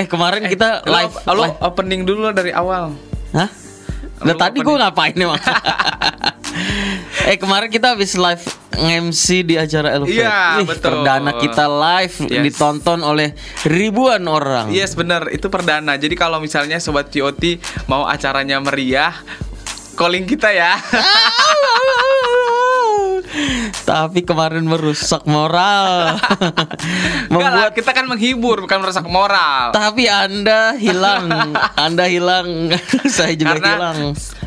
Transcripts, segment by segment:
Eh kemarin kita Lo- live, lo live. opening dulu dari awal. Hah? Lah Lu tadi gue ngapain emang? eh kemarin kita habis live MC di acara Elevate. Iya, betul. Perdana kita live Yes. ditonton oleh ribuan orang. Yes bener itu perdana. Jadi kalau misalnya sobat COT mau acaranya meriah, calling kita ya. Tapi kemarin merusak moral. Enggak lah, Membuat kita kan menghibur bukan merusak moral. tapi Anda hilang. Anda hilang. Saya juga Karena hilang.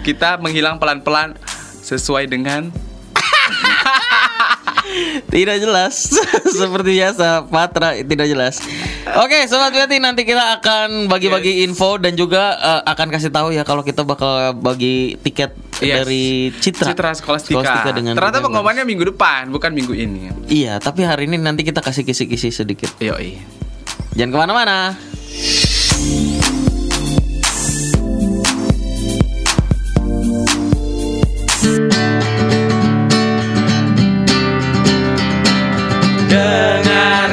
kita menghilang pelan-pelan sesuai dengan Tidak jelas Seperti biasa Patra tidak jelas Oke Sobat Betty Nanti kita akan bagi-bagi info Dan juga eh, akan kasih tahu ya Kalau kita bakal bagi tiket Yes. Dari Citra Citra Skolastika. Skolastika dengan Ternyata pengumumannya minggu depan, bukan minggu ini. Iya tapi hari ini nanti kita kasih kisi-kisi sedikit Yoi. Jangan ke mana-mana Dengar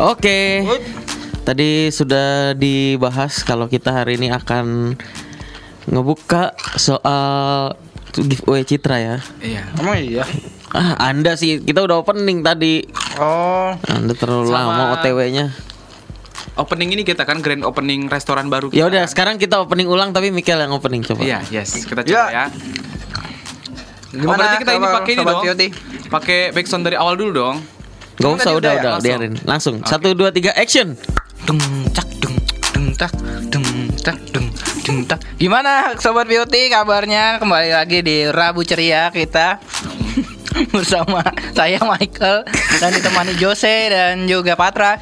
Oke. Tadi sudah dibahas kalau kita hari ini akan ngebuka soal giveaway Citra ya. Iya. Emang iya. Ah, Anda sih kita udah opening tadi. Oh, Anda terlalu Sama- lama OTW-nya. Opening ini kita kan grand opening restoran baru. Ya udah, sekarang kita opening ulang tapi Mikel yang opening coba. Iya, yes. Kita coba Ya. ya. gimana? oh, berarti kita ini pakai ini dong. Pakai backsound dari awal dulu dong. Gak usah udah udah ya? udah Langsung? biarin. Langsung. Satu dua tiga action. Dung cak dung dung tak dung tak dung dung tak. Gimana sobat beauty kabarnya? Kembali lagi di Rabu Ceria kita bersama saya Michael dan ditemani Jose dan juga Patra.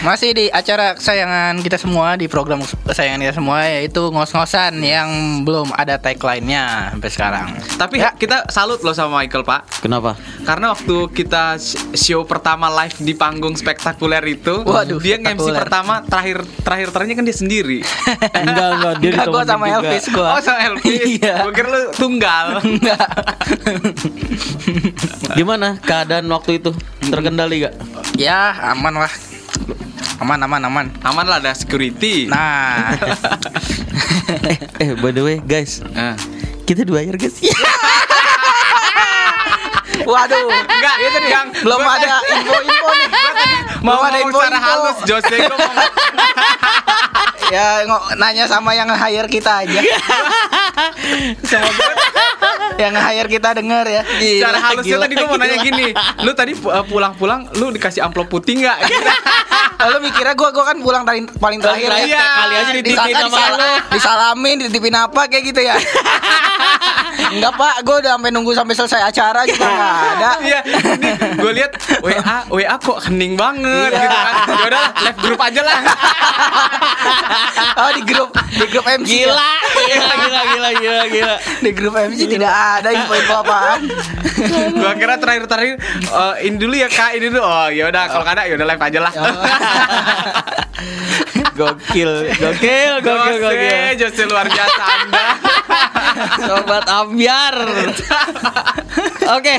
Masih di acara kesayangan kita semua di program kesayangan kita semua yaitu ngos-ngosan yang belum ada tagline-nya sampai sekarang. Tapi Ya. kita salut loh sama Michael, Pak. Kenapa? Karena waktu kita sh- show pertama live di panggung spektakuler itu, Waduh, dia nge-MC pertama terakhir terakhir terakhirnya kan dia sendiri. enggak enggak dia Enggak, gua sama juga. Elvis gua. Oh, sama Elvis. Iya. Gua kira lu tunggal. Enggak. Gimana keadaan waktu itu? Terkendali gak? ya, aman lah. Aman aman aman. Aman lah ada security. Nah, eh by the way guys, Eh. kita dibayar guys. waduh, Enggak, itu nih yang belum gua ada info-info nih. mau ada ngomong secara halus Jose gua mau Ya ngo- nanya sama yang hire kita aja. Semoga yang hire kita denger ya. Secara halusnya gila, tadi gua mau nanya gila. gini Lu tadi uh, pulang-pulang Lu dikasih amplop putih nggak? Gitu. Lalu mikirnya gue gua kan pulang paling paling terakhir ya. Iya. kali aja dititipin sama disala- lu. disalamin, dititipin apa kayak gitu ya. Enggak pak, gue udah sampai nunggu sampai selesai acara juga nggak ada. Iya, gue lihat WA WA kok hening banget Iya. gitu kan. Ya udah live grup aja lah. Oh di grup di grup MC ya? Gila, gila, gila, gila, gila, gila. Di grup MC tidak ada info-info apaan. Gua kira terakhir-terakhir eh, ini dulu ya Kak, ini dulu. Oh, ya udah kalau nggak ada ya udah live aja lah. Gokil, gokil, gokil, gokil. Jose luar biasa Anda. Sobat ambiar. Oke.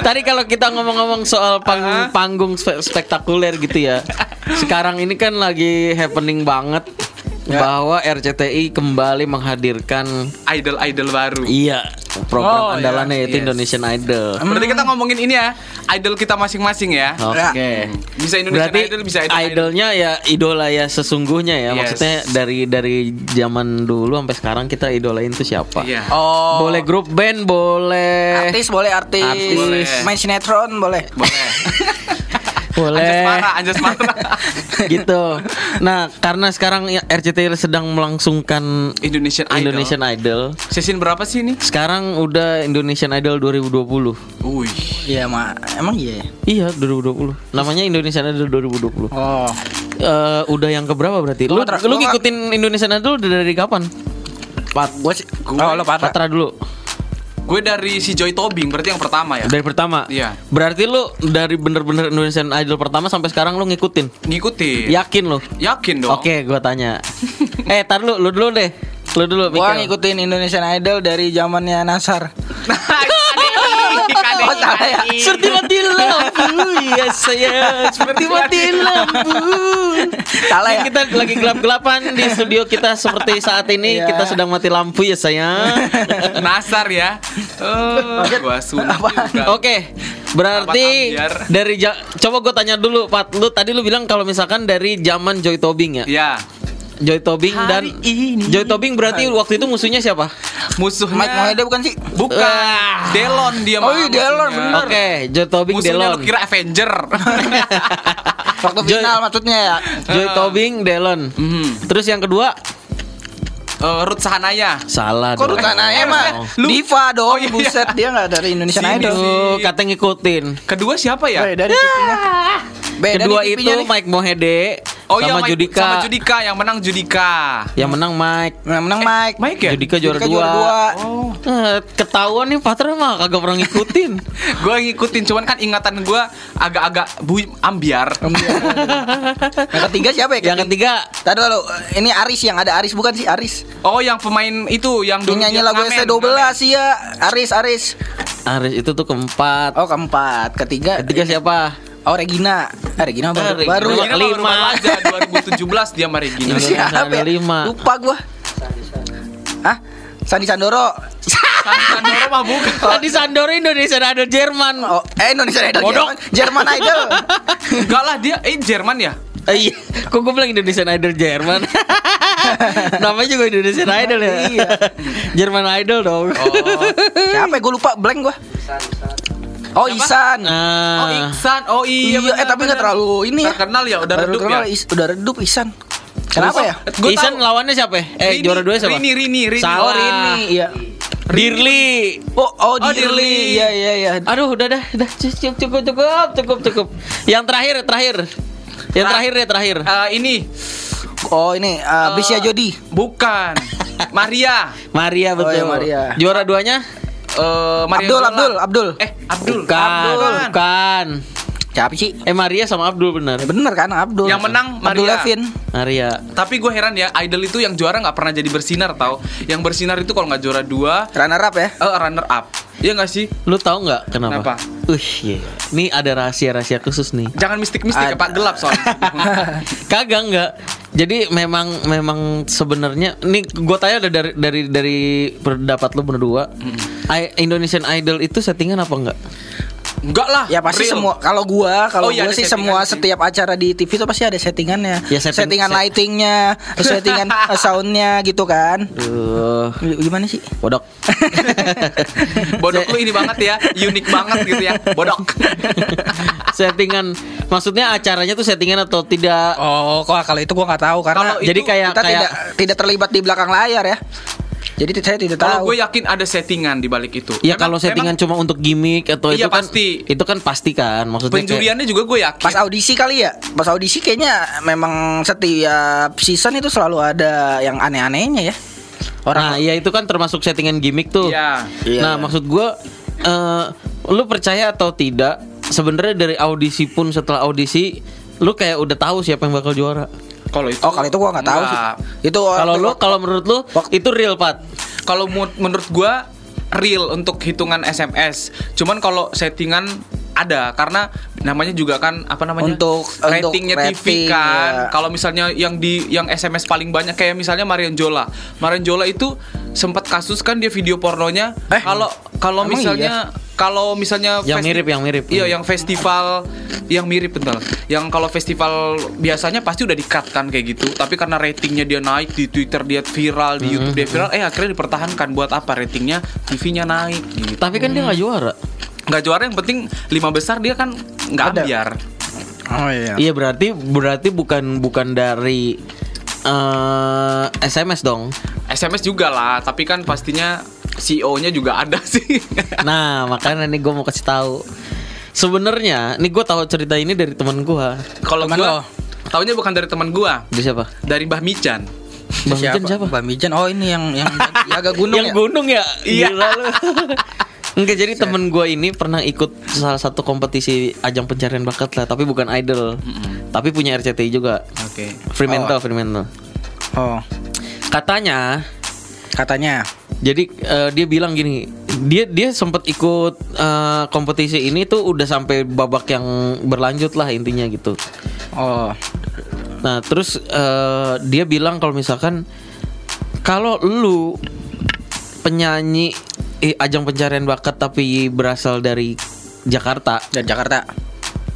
Tadi kalau kita ngomong-ngomong soal panggung, panggung spe- spektakuler gitu ya. Sekarang ini kan lagi happening banget Ya. bahwa RCTI kembali menghadirkan Idol-idol baru. iya program Oh, andalannya iya. yaitu Yes. Indonesian Idol. Berarti kita ngomongin ini ya, idol kita masing-masing ya. Oke. Bisa Indonesian Berarti Idol, bisa idol. idolnya ya idola ya sesungguhnya ya. Yes. Maksudnya dari dari zaman dulu sampai sekarang kita idolain tuh siapa? Iya. Oh. Boleh grup band, boleh Artis boleh artis. Artis. Boleh. Main sinetron boleh. Boleh. boleh. Anjas Mara, Anjas Mara. gitu. Nah, karena sekarang ya RCTI sedang melangsungkan Indonesian Idol. Indonesian Idol. Season berapa sih ini? Sekarang udah Indonesian Idol 2020. Wih. Iya mak, emang iya. ya? Iya, 2020. Namanya Indonesian Idol 2020. Oh. Eh, udah yang keberapa berarti? Lu lu ngikutin Indonesian Idol dari kapan? Pat, gue sih. Oh lo Patra. Patra dulu. Gue dari si Joy Tobing, berarti yang pertama ya. Dari pertama. Iya. Berarti lu dari bener-bener Indonesian Idol pertama sampai sekarang lu ngikutin. Ngikutin. Yakin lu? Yakin dong. Oke, gua tanya. eh, tar lu, lu dulu deh. Lu dulu Gua Mikel. ngikutin Indonesian Idol dari zamannya Nasar. Oh, salah ya? Seperti mati lampu. Ya saya Seperti mati lampu. Salah ya? Kita lagi gelap-gelapan di studio kita seperti saat ini. Iya. Kita sedang mati lampu ya saya. Nasar ya. Oh, gua. Oke. Berarti dari ja- Coba gue tanya dulu Pat Lu tadi lu bilang kalau misalkan dari zaman Joy Tobing ya? Ya, Joy Tobing dan Hari ini. Joy Tobing berarti waktu itu musuhnya siapa? musuhnya Mike Mohede bukan sih? Bukan. Ah. Delon dia Oh iya, Delon, musuhnya. bener. Oke Joy Tobing Musuhnya Delon lu kira Avenger. Waktu Joy- final maksudnya ya. Joy Tobing Delon Mhm. Terus yang kedua Eh, Ruth Sahanaya. Salah Kok dong. Rutananya mah Lu- Diva dong, Oh, iya, iya. buset dia nggak dari Indonesian Sini, Idol. Tuh, kata ngikutin. Kedua siapa ya? TV-nya. Beda Kedua itu nih. Mike Mohede Oh iya, sama Mike- Judika. Sama Judika yang menang Judika. Yang menang Mike. Nah, menang Mike. Mike ya? Judika juara Judika dua. juara dua. Oh. Eh, ketahuan nih Patra mah kagak pernah ngikutin. gue ngikutin cuman kan ingatan gue agak-agak bu ambiar. Yang ketiga siapa ya? yang ketiga Tadi lalu ini Aris yang ada Aris bukan sih Aris? Oh yang pemain itu yang dulu Yang nyanyi lagu ngamen, ST12 ngamen. sih ya Aris Aris. Aris itu tuh keempat. Oh keempat, ketiga. Ketiga siapa? Oh Regina. Ah, Regina baru, Regina. baru Regina ya. baru- Lima. baru aja 2017 dia sama Regina. Ini Siapa ya? lima. Lupa gua. Hah? Sandi Sandoro. Sandi Sandoro mah bukan. Tadi Sandoro Indonesia ada Jerman. Oh, eh Indonesia Idol Bodok. Jerman, Jerman Idol. Enggak lah dia eh Jerman ya. Eh, iya, kok gue bilang Indonesian Idol Jerman? Namanya juga Indonesian Idol ya. Iya. Jerman Idol dong. Oh. Siapa ya? Gua lupa blank gua. Oh Siapa? Isan. Ah. Oh Iksan. Oh iya. Iya, eh tapi nggak terlalu ini ya. Terkenal ya udah redup ya. Is- udah redup Isan. Kenapa ya? Gua Isan tahu. lawannya siapa? Eh Rini, juara dua siapa? Rini, Rini, Rini. Salah. Oh Rini, iya. Dirli. Oh, oh, Oh, Dirli. Iya, iya, iya. Aduh, udah dah, udah cukup cukup cukup cukup cukup. Yang terakhir, terakhir. Yang terakhir deh, terakhir. Eh, ini Oh, ini uh, Bisya Jodi. bukan Maria. Maria betul. iya, Maria. Juara duanya? Eh Maria Abdul, Zola. Abdul, Abdul. Eh, Abdul. Bukan, Abdul. bukan. Siapa sih? Eh Maria sama Abdul benar. Ya bener kan Abdul. Yang menang Abdul Maria. Levin. Maria. Tapi gue heran ya, idol itu yang juara nggak pernah jadi bersinar tau. Yang bersinar itu kalau nggak juara dua, Runner up ya. eh runner up. Iya nggak sih? Lu tahu nggak kenapa? Kenapa? Uh, iya. Ini ada rahasia-rahasia khusus nih. Jangan mistik-mistik ya. Pak gelap soalnya. Kagak nggak. Jadi memang memang sebenarnya nih gue tanya dari dari dari pendapat lu berdua. I- Indonesian Idol itu settingan apa enggak? Enggak lah. Ya pasti real. semua kalau gua kalau Oh, iya, gua sih semua sih. setiap acara di TV itu pasti ada settingannya. Ya, setting- settingan set- lightingnya, settingan uh, soundnya gitu kan. Duh, Gimana sih? bodok. Bodok lu ini banget ya, unik banget gitu ya. Bodok. settingan maksudnya acaranya tuh settingan atau tidak? Oh, kok kalau itu gua nggak tahu karena Kalau Jadi itu kayak kita kayak tidak tidak terlibat di belakang layar ya. Jadi saya tidak Kalau tahu. gue yakin ada settingan di balik itu. Ya kalau settingan cuma untuk gimmick atau Iya, itu kan pasti. itu kan pasti kan maksudnya kayak- penjuriannya juga gue yakin. Pas audisi kali ya. Pas audisi kayaknya memang setiap season itu selalu ada yang aneh-anehnya ya. Nah, ya itu kan termasuk settingan gimmick tuh. Iya. Iya. Nah, maksud gua eh lu percaya atau tidak sebenarnya dari audisi pun setelah audisi lu kayak udah tahu siapa yang bakal juara. Kalau itu Oh, kalau itu gua nggak tahu sih. Itu Kalau waktu- lu kalau menurut lu Wak- itu real Pat. Kalau menurut gua real untuk hitungan SMS. Cuman kalau settingan ada karena namanya juga kan apa namanya Untuk- ratingnya untuk TV rating, kan. ya. Kalau misalnya yang di yang SMS paling banyak kayak misalnya Marion Jola. Marion Jola itu sempat kasus kan dia video pornonya. Eh, Kalau kalau emang misalnya kalau misalnya Yang mirip, yang mirip. Iya, yang festival yang mirip bentar. Yang kalau festival biasanya pasti udah di-cut kan kayak gitu. Tapi karena ratingnya dia naik di Twitter dia viral, di YouTube dia viral, eh akhirnya dipertahankan buat apa ratingnya TV-nya naik gitu. Tapi kan dia nggak juara. Nggak juara yang penting lima besar dia kan nggak Ada. ambiar. Oh iya. Iya berarti berarti bukan bukan dari eh SMS dong. SMS juga lah, tapi kan pastinya CEO-nya juga ada sih. Nah, makanya nih gue mau kasih tahu. Sebenarnya, nih gue tahu cerita ini dari teman gue. Kalau Temen lo? taunya bukan dari teman gua, Dari siapa? dari Mbah Mican. Bang Mijan siapa? Bang Mijan. Oh, ini yang yang jaga gunung yang ya. gunung ya? Iya. Enggak jadi temen gue ini pernah ikut salah satu kompetisi ajang pencarian bakat lah, tapi bukan idol, tapi punya RCTI juga, Oke. Fremantle, Fremantle. Oh. Katanya Katanya. Jadi eh, dia bilang gini, dia dia sempat ikut eh, kompetisi ini tuh udah sampai babak yang berlanjut lah intinya gitu. Oh. Nah terus eh, dia bilang kalau misalkan kalau lu penyanyi eh, ajang pencarian bakat tapi berasal dari Jakarta Dan Jakarta.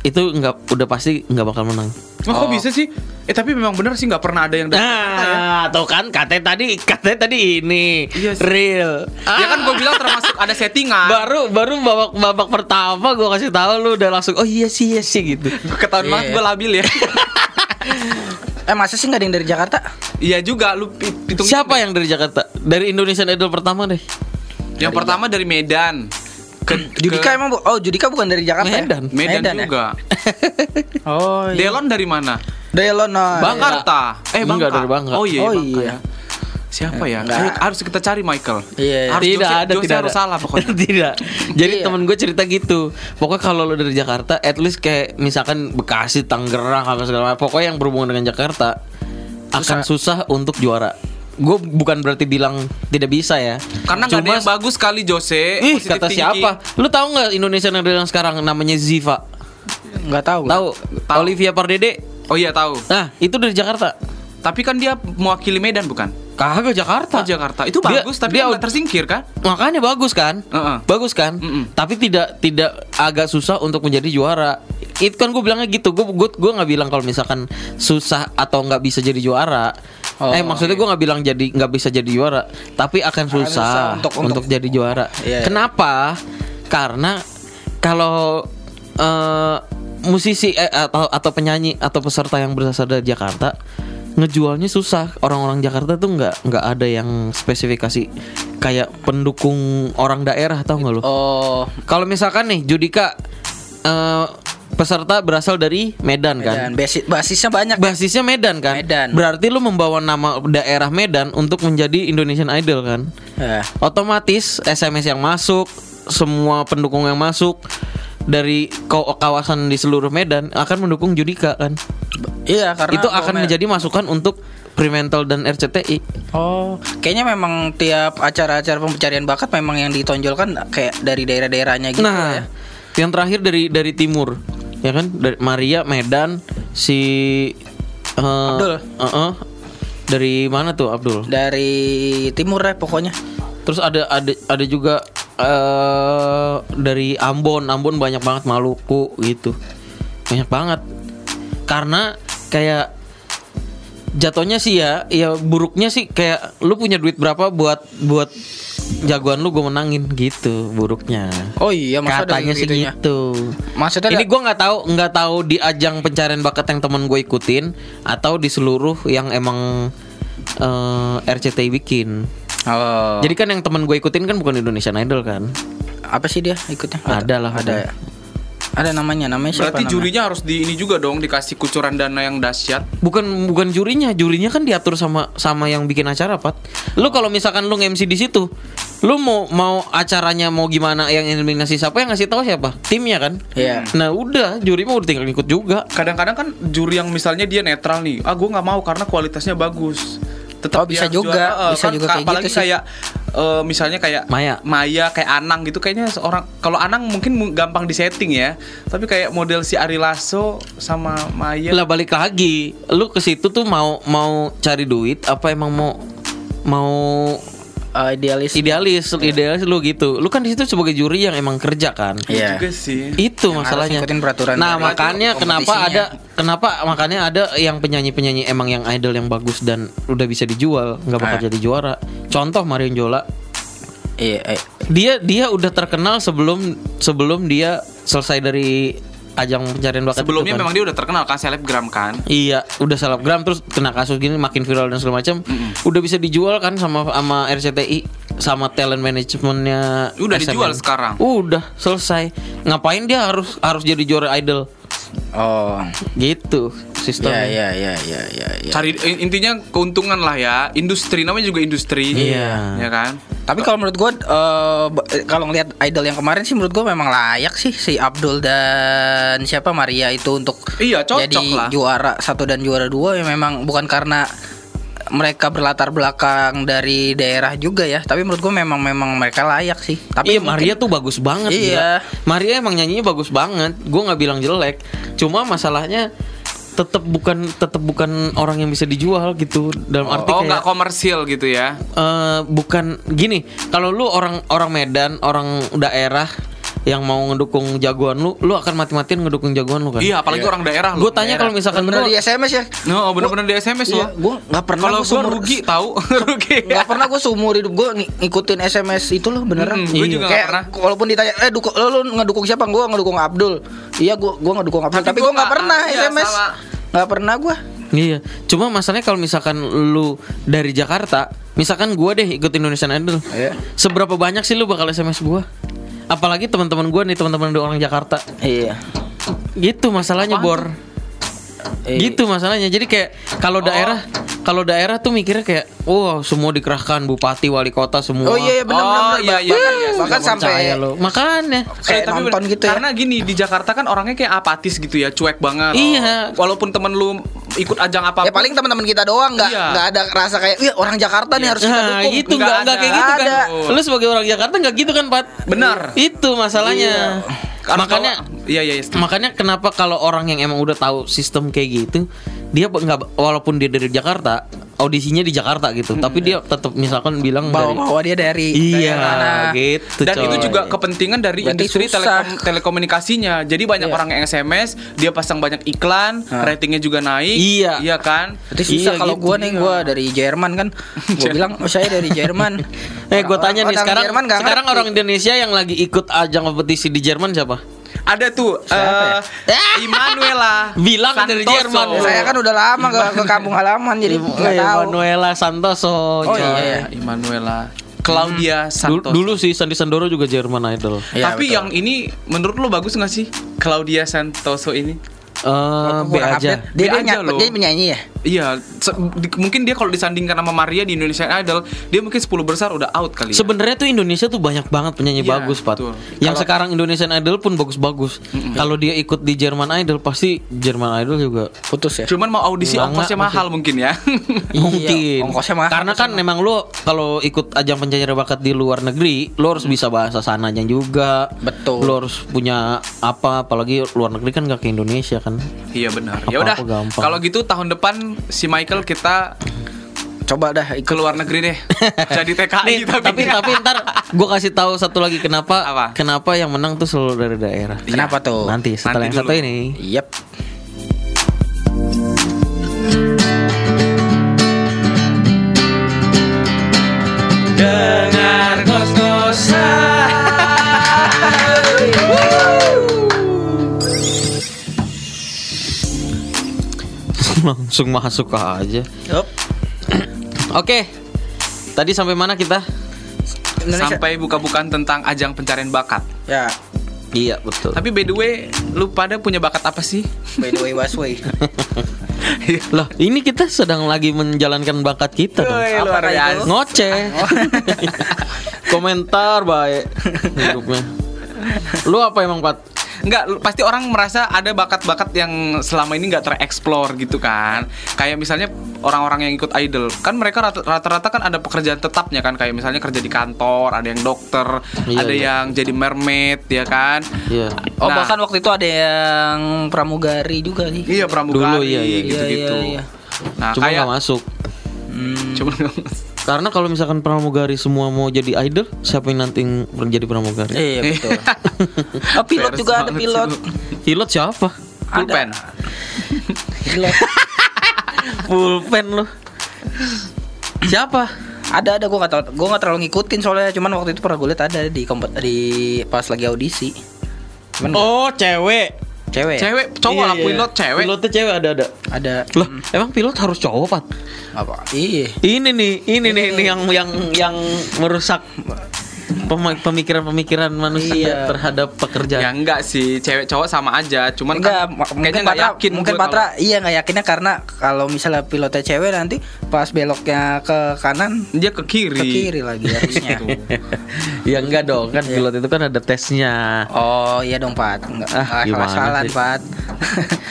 itu nggak udah pasti nggak bakal menang. Oh, kok bisa sih? Eh tapi memang benar sih nggak pernah ada yang dari Jakarta ya. Nah, tuh kan katanya tadi katanya tadi ini Iya sih. real. Ya kan gue bilang termasuk ada settingan. baru baru babak babak pertama gue kasih tahu lu udah langsung oh iya sih iya sih gitu. Ketahuan Iya. banget gue labil ya. Eh masa sih nggak ada yang dari Jakarta? Iya juga lu hitung Siapa yang dari Jakarta? Dari Indonesian Idol pertama deh. Yang pertama dari Medan. Ke, Judika ke emang bu- oh Judika bukan dari Jakarta Medan. ya? Medan, ya? juga. Oh iya. Delon dari mana? Delon oh, Bangkarta. Eh Enggak, Bangka. dari Bangka. Oh iya, Oh, Bangka iya. ya. Siapa ya? Enggak. Ayo, harus kita cari Michael. Iya. Harus tidak Jose- ada Jose tidak harus ada. salah pokoknya. tidak. Jadi Iya. temen gue cerita gitu. Pokoknya kalau lo dari Jakarta, at least kayak misalkan Bekasi, Tangerang, apa segala macam. Pokoknya yang berhubungan dengan Jakarta akan susah untuk juara. Gue bukan berarti bilang tidak bisa ya. Karena nggak ada Cuma- yang bagus kali Jose. Ih kata thinking. siapa? Lu tahu nggak Indonesia yang sekarang namanya Ziva? Nggak tahu. Tahu? Olivia Pardede. Oh iya tahu. Nah itu dari Jakarta. Tapi kan dia mewakili Medan bukan? Kagak Jakarta. Oh Jakarta. Itu Dia- bagus tapi dia nggak tersingkir kan? Makanya bagus kan? Heeh. Bagus kan? Mm-mm. Tapi tidak tidak agak susah untuk menjadi juara. Itu kan gue bilangnya gitu. Gue gue gue nggak bilang kalau misalkan susah atau nggak bisa jadi juara. Oh, eh maksudnya gue nggak bilang jadi nggak bisa jadi juara, tapi akan susah, susah untuk, untuk- untuk- jadi juara. Iya, iya. Kenapa? Karena kalau eh, musisi eh, atau atau penyanyi atau peserta yang berasal dari Jakarta ngejualnya susah orang-orang Jakarta tuh nggak nggak ada yang spesifikasi kayak pendukung orang daerah tau nggak lo? Oh. Kalau misalkan nih Judika eh, peserta berasal dari Medan kan? Dan basis basisnya banyak. Basisnya Medan kan? Medan. Berarti lu membawa nama daerah Medan untuk menjadi Indonesian Idol kan? Ya. Otomatis SMS yang masuk, semua pendukung yang masuk dari kaw- kawasan di seluruh Medan akan mendukung Judika kan? Iya karena Itu akan menjadi masukan untuk Fremantle dan RCTI. Oh, kayaknya memang tiap acara-acara pencarian bakat memang yang ditonjolkan kayak dari daerah-daerahnya gitu nah, ya. yang terakhir dari dari timur, ya kan? Dari Maria, Medan, si eh, Abdul. eh-eh. dari mana tuh Abdul? Dari timur ya pokoknya. Terus ada ada ada juga eh dari Ambon, Ambon banyak banget Maluku gitu. Banyak banget. Karena kayak jatuhnya sih ya, ya buruknya sih kayak lu punya duit berapa buat buat jagoan lu gue menangin gitu buruknya. Oh iya, masa ada Katanya sih gitu. Maksudnya Ini gue nggak tahu nggak tahu di ajang pencarian bakat yang temen gue ikutin atau di seluruh yang emang eh, RCTI bikin. Oh. Jadi kan yang temen gue ikutin kan bukan Indonesian Idol kan? apa sih dia ikutnya? Ada lah, ada. ada. Ada namanya, namanya siapa? Berarti namanya? jurinya harus di ini juga dong dikasih kucuran dana yang dahsyat. Bukan bukan jurinya, jurinya kan diatur sama sama yang bikin acara, Pat. Lu kalau misalkan lu nge-MC di situ, lu mau mau acaranya mau gimana yang eliminasi siapa yang ngasih tahu siapa? Timnya kan? Iya. Nah, udah, juri udah tinggal ikut juga. Kadang-kadang kan juri yang misalnya dia netral nih, ah gue nggak mau karena kualitasnya bagus. Oh, bisa juga. juara. Bisa juga kayak apalagi gitu sih. kayak eh, misalnya kayak Maya. Maya kayak Anang gitu kayaknya seorang kalau Anang mungkin mu- gampang disetting ya. Tapi kayak model si Ari Lasso sama Maya Lah balik lagi, lu ke situ tuh mau mau cari duit apa emang mau mau Eh, idealis. idealis, idealis lu gitu. Lu kan di situ sebagai juri yang emang kerja kan? Iya. juga sih. Itu Yang masalahnya. peraturan nah, makanya kenapa kompetisinya. ada kenapa makanya ada yang penyanyi-penyanyi emang yang idol yang bagus dan udah bisa dijual, nggak bakal Ah. jadi juara. Contoh Marion Jola, Iya, eh, dia dia udah terkenal sebelum sebelum dia selesai dari ajang pencarian bakat. itu Sebelumnya kan. memang dia udah terkenal kan selebgram kan. Iya, udah selebgram terus kena kasus gini makin viral dan segala macam. Udah bisa dijual kan sama sama RCTI sama talent manajemennya. Udah SMN. dijual sekarang. Udah selesai. Ngapain dia harus harus jadi juara idol? Oh. Gitu Ya, sistemnya. ya, ya, ya, ya, ya. Cari in- intinya keuntungan lah ya. Industri namanya juga industri. Iya. Ya kan? Tapi kalau menurut gue, eh, b- eh, kalau ngelihat idol yang kemarin sih menurut gue memang layak sih si Abdul dan siapa Maria itu untuk Iya, cocok jadi lah. juara satu dan juara dua ya memang bukan karena mereka berlatar belakang dari daerah juga ya. Tapi menurut gue memang memang mereka layak sih. Tapi iya mungkin- Maria tuh bagus banget Iya. gila. Maria emang nyanyinya bagus banget gue nggak bilang jelek cuma masalahnya tetap bukan tetap bukan orang yang bisa dijual gitu dalam arti oh, kayak nggak komersil gitu ya. eh, bukan gini kalau lu orang orang Medan orang daerah yang mau ngedukung jagoan lu lu akan mati-matian ngedukung jagoan lu kan Iya, apalagi orang daerah gue loh. tanya kalau misalkan gua- di SMS ya. No, bener-bener di SMS Iya, loh. gue nggak pernah Kalau gua gue rugi tahu, rugi. Gak pernah gue seumur hidup gue ngikutin SMS itu loh beneran. Mm, gua juga nggak Kayak pernah. Walaupun ditanya, eh dukung, lo, lo ngedukung siapa? Gue ngedukung Abdul. Iya gue gue ngedukung Abdul. Tapi Tapi, gua gue nggak pernah iya, SMS. Nggak pernah gue. Iya, cuma masalahnya kalau misalkan lu dari Jakarta, misalkan gua deh ikut Indonesian Idol, Iya. seberapa banyak sih lu bakal SMS gua? Apalagi teman-teman gua nih teman-teman orang Jakarta, Iya. gitu masalahnya bor, Eh, gitu masalahnya. Jadi kayak kalau daerah, kalau daerah tuh mikirnya kayak, wow semua dikerahkan bupati, wali kota semua. Oh iya iya benar Oh, benar. iya, iya, bahkan iya, bahkan sampai lu. makanya. kayak Eh, tapi nonton bener- gitu ya. Karena gini di Jakarta kan orangnya kayak apatis gitu ya, cuek banget. Iya. Walaupun temen lu ikut ajang apa Ya paling teman-teman kita doang nggak Iya. nggak ada rasa kayak, "Iya, orang Jakarta nih harus kita Nah, dukung." gitu Nggak nggak kayak gitu kan. Ada. Lu sebagai orang Jakarta nggak gitu kan, Pat? Benar. Itu masalahnya. Karena Makanya kalau- iya iya iya. Makanya kenapa kalau orang yang emang udah tahu sistem kayak gitu, dia nggak walaupun dia dari Jakarta, audisinya di Jakarta gitu, tapi dia tetap misalkan bilang bawa dari bawa dia dari Iya, mana. gitu. Dan coy. itu juga kepentingan dari Berarti industri susah. telekom- telekomunikasinya. Jadi banyak Iya. orang yang SMS, dia pasang banyak iklan, ratingnya juga naik. Iya. Iya kan? Berarti susah Iya, kalau gitu. gua nih gua dari Jerman kan. Gua bilang oh, saya dari Jerman. Eh, gue tanya nih Orang sekarang, Jerman sekarang ngerti. orang Indonesia yang lagi ikut ajang kompetisi di Jerman siapa? Ada tuh Siapa eh Immanuela Bilang dari Santoso. Jerman. Saya kan udah lama ke, ke kampung halaman jadi nggak Eh, tahu. Manuela Santoso. Oh, coy. iya. Immanuela Claudia Dulu, Santos. dulu sih Sandi Sandoro juga Jerman Idol. Iya, Tapi betul. yang ini menurut lo bagus nggak sih Claudia Santoso ini? Eh, Aku B aja. update. Dia, B dia, aja loh. dia penyanyi ya? Iya, di- mungkin dia kalau disandingkan sama Maria di Indonesian Idol, dia mungkin 10 besar udah out kali ya. Sebenarnya tuh Indonesia tuh banyak banget penyanyi Iya, bagus, Pat. betul. Yang Kalau- sekarang Indonesian Idol pun bagus-bagus. Kalau dia ikut di Jerman Idol pasti Jerman Idol juga Putus ya? Cuman mau audisi Nggak, ongkosnya mahal mungkin ya. mungkin. ongkosnya mahal Karena kan memang lu kalau ikut ajang pencari bakat di luar negeri, lu harus bisa bahasa sananya juga. Betul. Lu harus punya apa apalagi luar negeri kan gak ke Indonesia kan. iya benar. Ya udah. Kalau gitu tahun depan si Michael kita Coba dah ke ikut. luar negeri deh. Jadi TKI Nih, tapi tapi ntar gue kasih tahu satu lagi kenapa Apa? kenapa yang menang tuh selalu dari daerah. Kenapa tuh? Nanti setelah Nanti yang satu dulu. ini. Yep. dengar Langsung masuk aja. Yup. Oke. Tadi sampai mana kita? Indonesia. Sampai buka-bukaan tentang ajang pencarian bakat. Ya. Iya, betul. Tapi by the way, lu pada punya bakat apa sih? By the way, Wasway. Lah, ini kita sedang lagi menjalankan bakat kita dong. Biasa. itu? Ngoceh. Komentar baik hidupnya. Lu apa emang, Pat? Enggak, pasti orang merasa ada bakat-bakat yang selama ini nggak tereksplor gitu kan. Kayak misalnya orang-orang yang ikut idol, kan mereka rata- rata-rata kan ada pekerjaan tetapnya kan, kayak misalnya kerja di kantor, ada yang dokter, Iya, ada iya. yang jadi mermaid, ya kan. Iya. Oh, Nah. bahkan waktu itu ada yang pramugari juga nih. Iya pramugari Dulu, iya, iya, gitu-gitu. iya, iya. Nah, Cuma kayak nggak masuk. Hmm. cuma Karena kalau misalkan pramugari semua mau jadi idol, siapa yang nanti menjadi pramugari? Iya betul. oh, pilot juga ada pilot. Pilot siapa? pulpen. Pilot. Pulpen lu. Siapa? ada ada gue gak tau gue gak terlalu ngikutin soalnya cuman waktu itu pernah gue liat ada di kompet di pas lagi audisi cuman Oh, cewek. Cewek? Cewek, cowok Iya, lah iya. pilot cewek. Pilotnya cewek ada ada. ada Loh, emang pilot harus cowok, Pat? apa iya Ini nih, ini nih, ini yang yang yang merusak pemikiran-pemikiran manusia Iya. terhadap Ya pekerjaan. enggak sih, cewek cowok sama aja. Cuman Enggak, kan kayaknya mungkin nggak Patra, yakin. mungkin Patra iya nggak yakinnya karena kalau misalnya pilotnya cewek nanti pas beloknya ke kanan kalau dia ke kiri. ke kiri lagi harusnya. ya enggak dong, kan pilot itu kan ada tesnya. oh iya dong Pat, enggak Ah, ah, salah? Pat.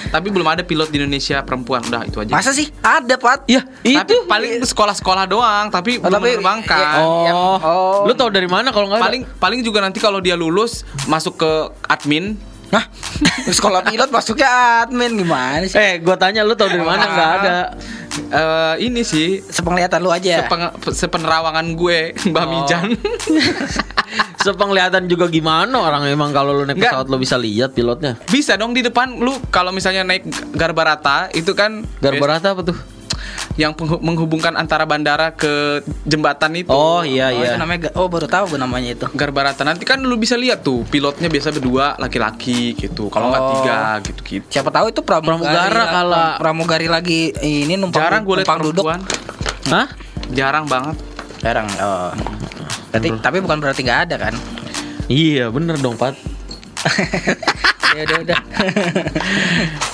Tapi belum ada pilot di Indonesia perempuan. Udah itu aja. Masa sih ada Pat? Ya, Tapi itu. paling sekolah-sekolah doang, tapi Oh, belum tapi- menerbangkan. iya, Oh, yang- oh. lu tau dari mana kalau nggak ada? paling paling juga nanti kalau dia lulus masuk ke admin Hah? Sekolah pilot masuknya admin gimana sih? Eh, gua tanya lu tau dari mana nggak ada? eh, ini sih Sepenglihatan lu aja. sepeng- sepenerawangan gue Mbak Oh. Mijan Sepenglihatan juga gimana orang emang kalau lu naik Nggak. pesawat lu bisa lihat pilotnya. bisa dong di depan lu kalau misalnya naik Garbarata itu kan Garbarata apa tuh? Yang menghubungkan antara bandara ke jembatan itu Oh iya Oh, iya. itu namanya oh baru tahu gue namanya itu. Garbarata nanti kan lu bisa lihat tuh pilotnya biasa berdua laki-laki gitu kalau nggak Oh. tiga gitu gitu Siapa tahu itu pramugari, Pramugara lah- kala. pramugari lagi ini numpang jarang gue lihat numpang duduk. Hah? jarang banget Jarang. Oh. Berarti, tapi bukan berarti nggak ada kan? Iya bener dong Pat. ya udah udah.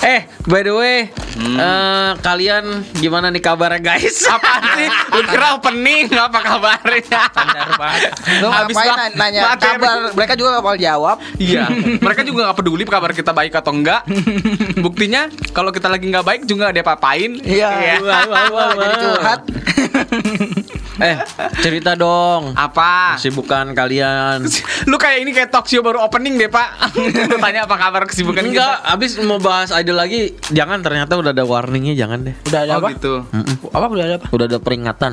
Eh by the way, eh, kalian gimana nih kabarnya guys? Apaan sih? Lu kira opening apa kabarnya? Standar banget. Lu Habis ngapain bak- na- nanya materi. kabar? Mereka juga gak mau jawab. Iya, mereka juga nggak peduli kabar kita baik atau enggak. Buktinya kalau kita lagi nggak baik juga dia papain. Iya. Wah, wah, wah, Jadi curhat. Eh cerita dong. Apa? Kesibukan kalian? Lu kayak ini kayak talk show baru opening deh pak. Lu tanya apa kabar kesibukan Enggak, kita? abis mau bahas idol lagi, jangan ternyata udah ada warningnya, jangan deh. Udah ada Oh apa? gitu. Mm-mm. Apa udah ada apa? Udah ada peringatan,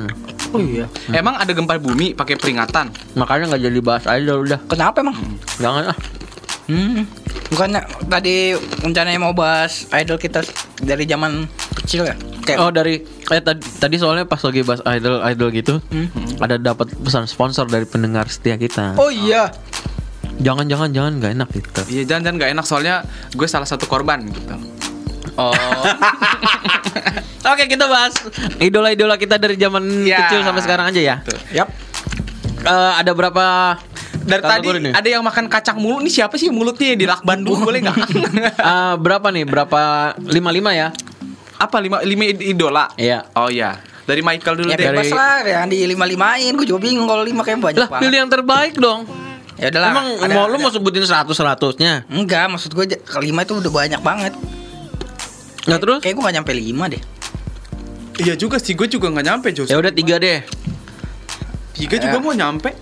Oh iya. Emang ada gempa bumi pakai peringatan? makanya nggak jadi bahas idol udah. Kenapa emang? Jangan ah. Hmm. Bukannya tadi rencananya mau bahas idol kita dari zaman kecil ya? Kayak Oh dari eh tadi, tadi soalnya pas lagi bahas idol idol gitu, ada dapat pesan sponsor dari pendengar setia kita. Oh iya. Jangan jangan jangan nggak enak gitu. Iya jangan jangan nggak enak soalnya gue salah satu korban gitu. Oh. Oke kita bahas idola-idola kita dari zaman Ya. kecil sampai sekarang aja ya. Tuh. Yap. Eh, ada berapa Dari tadi nih? ada yang makan kacang mulu nih siapa sih mulutnya di lak Bandung boleh nggak? Eh, berapa nih? Berapa lima lima ya? Apa lima lima id- idola? Iya. Oh iya. Dari Michael dulu Ya deh. bebas Dari- lah yang di lima limain. Gue juga bingung kalau lima kayak banyak Lah banget. pilih yang terbaik dong. Ya udahlah. Emang ada- mau lu ada- mau sebutin seratus seratusnya? Enggak, maksud gue kelima itu udah banyak banget. Nggak terus? Kayak gue gak nyampe lima deh. Iya juga sih gue juga nggak nyampe Jos. Ya udah tiga deh. Tiga juga Ya. mau nyampe.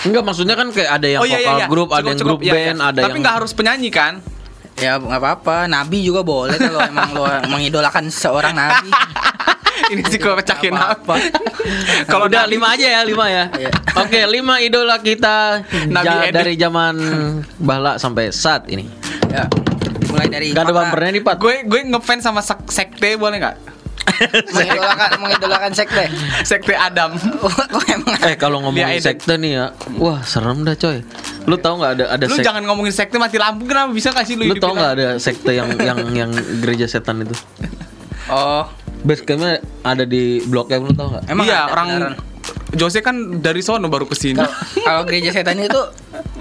Enggak maksudnya kan kayak ada yang vokal grup, ada Cukup, yang cukup. grup Iya, iya. band, ada Tapi yang nggak harus penyanyi kan? Ya nggak apa-apa. Nabi juga boleh kalau emang lo mengidolakan seorang nabi. Ini sih gue pecahin Nggak apa? Kalau udah Nabi- lima aja ya lima ya. Iya. Oke lima idola kita Nabi ja- Edit. dari zaman bala sampai saat ini. ya. Mulai dari Gak ada bumpernya nih Pat. gue gue ngefans sama sek- sekte boleh nggak? Mengidolakan mengidolakan sekte. Sekte Adam. Kok emang Eh kalau ngomongin Dia edit. sekte nih ya, wah serem dah coy. Lu tahu nggak ada ada Lu sekte? jangan ngomongin sekte mati lampu kenapa bisa kasih lu Lu tau nggak ada sekte yang yang yang gereja setan itu? Oh, Base campnya ada di Blok M lu tau nggak? emang iya ada orang beneran. Jose kan dari sono baru ke sini. Kalau gereja setan itu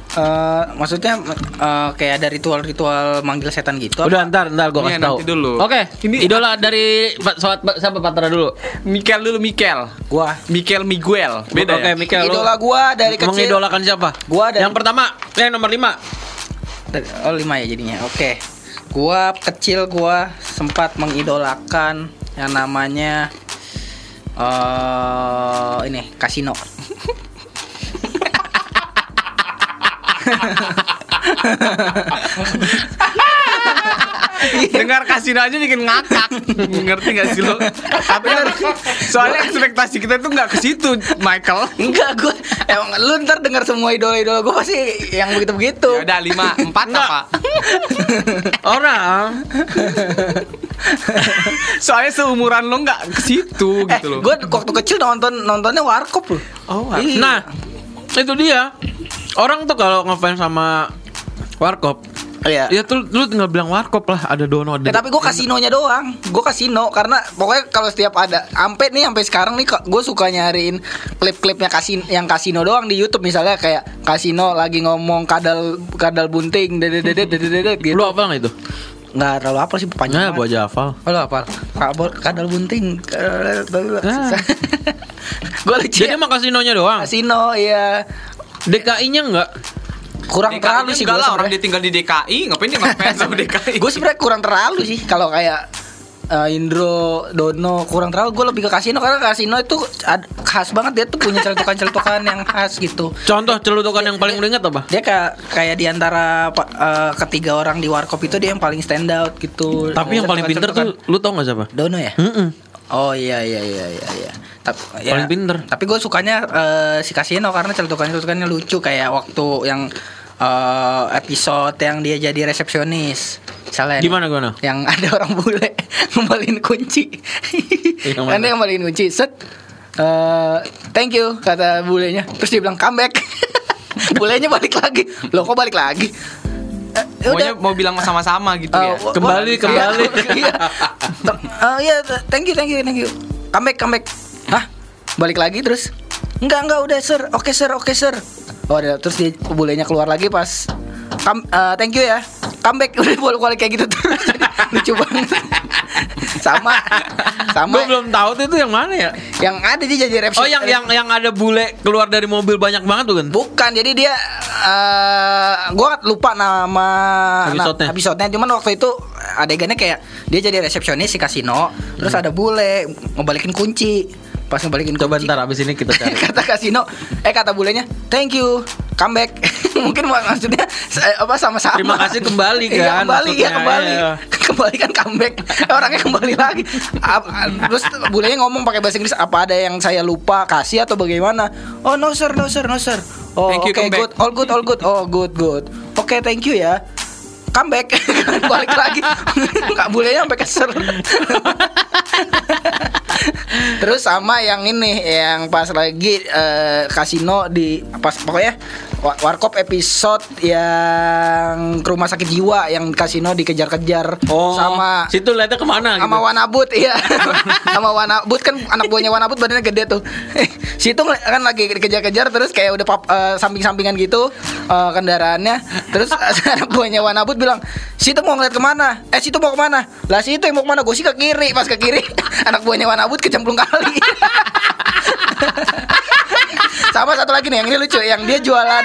eh maksudnya eh, kayak ada ritual-ritual manggil setan gitu. apa? Udah ntar ntar gue Iya, kasih tahu. nanti dulu. Oke, Ini- idola dari Pak Sobat siapa Patra dulu? Mikel dulu Mikel. Gua Mikel Miguel. Beda Oke, ya? Mikel idola gua dari kecil. mengidolakan siapa? Gua dari- Yang pertama, yang nomor lima. Oh lima ya jadinya. Oke. Gua kecil gua sempat mengidolakan yang namanya eh ini kasino. Dengar kasino aja bikin ngakak. Ngerti gak sih lo? Tapi kan soalnya ekspektasi kita tuh nggak ke situ, Michael. Enggak gua emang lu ntar dengar semua idola-idola gua pasti yang begitu-begitu. Ya udah lima empat apa? Orang. Soalnya seumuran lo nggak ke situ Eh, gitu loh. gua waktu kecil nonton nontonnya warkop loh. Oh, Iya. Nah, itu dia. Orang tuh kalau ngefans sama Warkop Iya. Ya tuh lu tinggal bilang warkop lah ada dono ada. Ya, tapi gue kasinonya doang. Gue kasino karena pokoknya kalau setiap ada sampai nih sampai sekarang nih gue suka nyariin klip-klipnya kasin yang kasino doang di YouTube misalnya kayak kasino lagi ngomong kadal kadal bunting dede dede dede dede gitu. Lu apa itu? Nggak terlalu apa sih panjang. Nah, gua aja hafal. Oh, lu apa? Kadal kadal bunting. Ah. gue lucu. Jadi ya. emang kasinonya doang. kasino iya DKI-nya enggak? kurang terlalu sih gue lah orang sebenarnya. dia tinggal di DKI ngapain dia ngefans sama DKI gue sebenarnya kurang terlalu sih kalau kayak eh, Indro, Dono kurang terlalu gue lebih ke kasino karena kasino itu ad- khas banget dia tuh punya celutukan-celutukan yang khas gitu. Contoh celutukan yang paling lu apa? Dia kayak kayak di antara pa- eh, ketiga orang di warkop itu dia yang paling stand out gitu. Tapi yang paling pinter tuh lu tau gak siapa? Dono ya? Mm-mm. Oh iya iya iya iya iya. Tapi Paling pinter. Tapi gue sukanya eh, si Kasino karena celutukan-celutukannya lucu kayak waktu yang eh, episode yang dia jadi resepsionis. Misalnya nih, Gimana gimana? Yang ada orang bule ngembaliin kunci. Yang kan mana? dia ngembaliin kunci. Set. eh, thank you kata bulenya. Terus dia bilang comeback. bulenya balik lagi. Loh kok balik lagi? Eh, Pokoknya mau bilang sama-sama gitu Uh, ya wah- Kembali, wah, kembali. Iya. Uh, Iya, thank you, thank you, thank you. Comeback, comeback. Hah? Balik lagi terus? Enggak, enggak udah, Sir. Oke, Sir. Oke, Sir. Oh, ada terus dia bulenya keluar lagi pas Kam, uh, thank you ya. Comeback udah bolak-balik kayak gitu terus. Lucu banget. sama sama Gue belum tahu tuh itu yang mana ya? yang ada dia jadi repsi Oh yang yang yang ada bule keluar dari mobil banyak banget tuh kan? Bukan, jadi dia eh gua lupa nama Episodenya. episodenya. Cuman waktu itu adegannya kayak dia jadi resepsionis di kasino, terus ada bule ngebalikin kunci. Pas ngebalikin Coba kunci. ntar abis ini kita cari. kata kasino, eh kata bulenya, "Thank you, comeback." Mungkin mak- maksudnya eh, apa sama-sama. Terima kasih kembali Iya, kan, kembali, iya maksudnya, kembali. iya. kembali kan comeback. Orangnya kembali lagi. Terus bulenya ngomong pakai bahasa Inggris, apa ada yang saya lupa kasih atau bagaimana? Oh, no sir, no sir, no sir. Oh, Thank you, comeback. good. All good, all good. Oh, good, good. Oke, thank you ya. Comeback. Balik lagi. Nggak bolehnya sampai keser. Terus sama yang ini yang pas lagi eh, kasino di pas pokoknya wa- warkop episode yang ke rumah sakit jiwa yang kasino dikejar-kejar. Oh, sama situ lihatnya ke mana? sama gitu? Wanabut iya. Sama Wanabut kan anak buahnya Wanabut badannya gede tuh. Situ kan lagi dikejar-kejar terus kayak udah pap- eh, samping-sampingan gitu eh, kendaraannya. Terus anak buahnya Wanabut bilang situ mau ngeliat ke mana? Eh situ mau ke mana? Lah situ yang mau ke mana? Gue sih ke kiri pas ke kiri. Anak buahnya Wanabut kecemplung kali. Sama satu lagi nih yang ini lucu yang dia jualan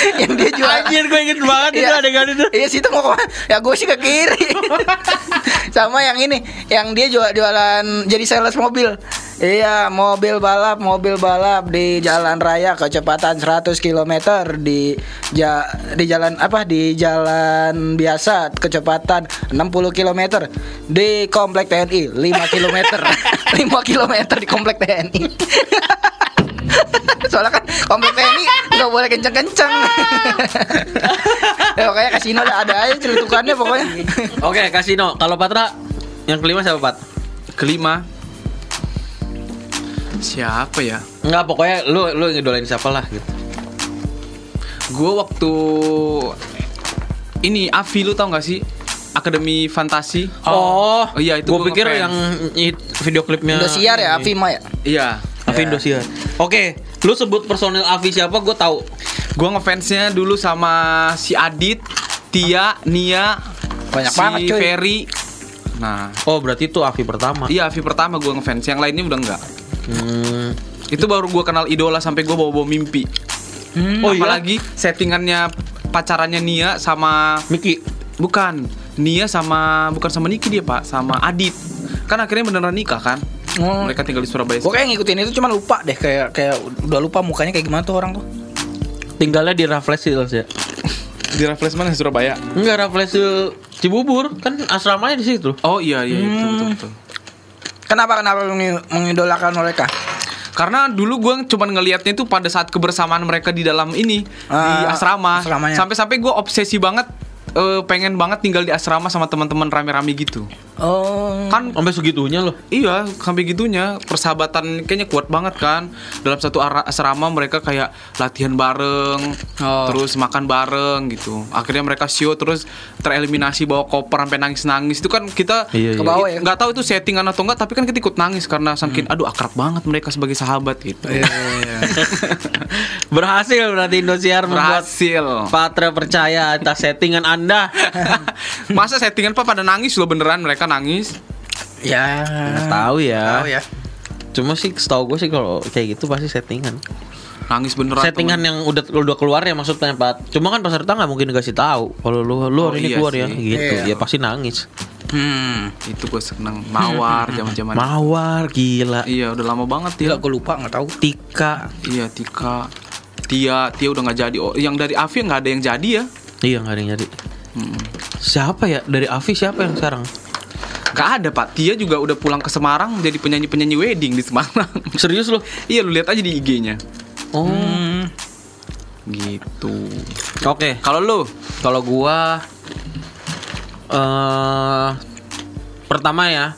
yang dia jualan Anjir gue inget banget itu adegan itu. Iya situ mau ke mana? Ya gue sih ke kiri. Sama yang ini, yang dia jual jualan jadi sales mobil. Iya, mobil balap, mobil balap di jalan raya kecepatan 100 km di ja, di jalan apa? Di jalan biasa kecepatan 60 km di komplek TNI 5 km. 5 km di komplek TNI. Soalnya kan komplek TNI nggak boleh kenceng-kenceng. ya, pokoknya kasino ada ada aja celutukannya pokoknya. Oke, kasino. Kalau Patra yang kelima siapa, Pat? Kelima Siapa ya? Enggak, pokoknya lu lu ngidolain siapa lah gitu. Gue waktu ini Avi lu tau gak sih? Akademi Fantasi. Oh, iya, itu Gue gua pikir ngefans. yang video klipnya. Indosiar ya, ini. Avima ya. Iya. Avi Indosiar. Oke, lu sebut personil Avi siapa? Gue tahu. Gue ngefansnya dulu sama si Adit, Tia, Nia, Banyak si banget, cuy. Ferry. Nah, Oh, berarti itu Avi pertama. iya Avi pertama gue ngefans. Yang lainnya udah enggak. Hmm. Itu baru gue kenal idola sampai gue bawa-bawa mimpi. Oh iya. Apalagi settingannya pacarannya Nia sama Miki. bukan Nia sama bukan sama Niki dia pak sama Adit kan akhirnya beneran nikah kan Oh. mereka tinggal di Surabaya Gue kayak ngikutin itu cuma lupa deh kayak kayak udah lupa mukanya kayak gimana tuh orang tuh. Tinggalnya di Raffles Hills ya. di Raffles mana Surabaya Enggak Raffles Hills Cibubur kan asramanya di situ. oh iya iya betul, Hmm. betul betul Kenapa kenapa mengidolakan mereka? karena dulu gue cuma ngelihatnya itu pada saat kebersamaan mereka di dalam ini di Ah, asrama asramanya. sampai-sampai gue obsesi banget eh, pengen banget tinggal di asrama sama teman-teman rame-rame gitu. Oh. Kan Sampai segitunya loh. Iya, sampai gitunya persahabatan kayaknya kuat banget kan. Dalam satu asrama mereka kayak latihan bareng, Oh. terus makan bareng gitu. Akhirnya mereka show terus tereliminasi bawa koper sampai nangis-nangis. Itu kan kita Iya, Ke bawah ya? nggak tahu itu settingan atau enggak, tapi kan kita ikut nangis karena saking aduh akrab banget mereka sebagai sahabat gitu. Iya, iya. Berhasil berarti Indosiar membuat Berhasil. Patra percaya atas settingan Anda. Masa settingan pak pada nangis loh beneran mereka nangis. ya. Nggak tahu ya. Tahu ya. Cuma sih setahu gue sih kalau kayak gitu pasti settingan. Nangis beneran. settingan temen. yang udah udah keluar ya maksudnya Pak. Cuma kan peserta nggak mungkin dikasih tahu kalau lu lu Oh, hari ini iya keluar ya sih. gitu. Iya. Ya pasti nangis. Hmm. itu gue seneng mawar zaman-zaman. Mawar gila. Iya, udah lama banget Gila ya. gue lupa nggak tahu. Tika. Iya, Tika. Tia, Tia udah nggak jadi. Oh, yang dari Avi nggak ada yang jadi ya. Iya nggak ada yang jadi. Hmm. Siapa ya dari Avi siapa yang sekarang? Gak ada pak. Tia juga udah pulang ke Semarang jadi penyanyi-penyanyi wedding di Semarang. Serius lu? iya lu lihat aja di IG-nya. Oh. Hmm. Gitu. Oke. Kalau lu, Kalau gua eh pertama ya.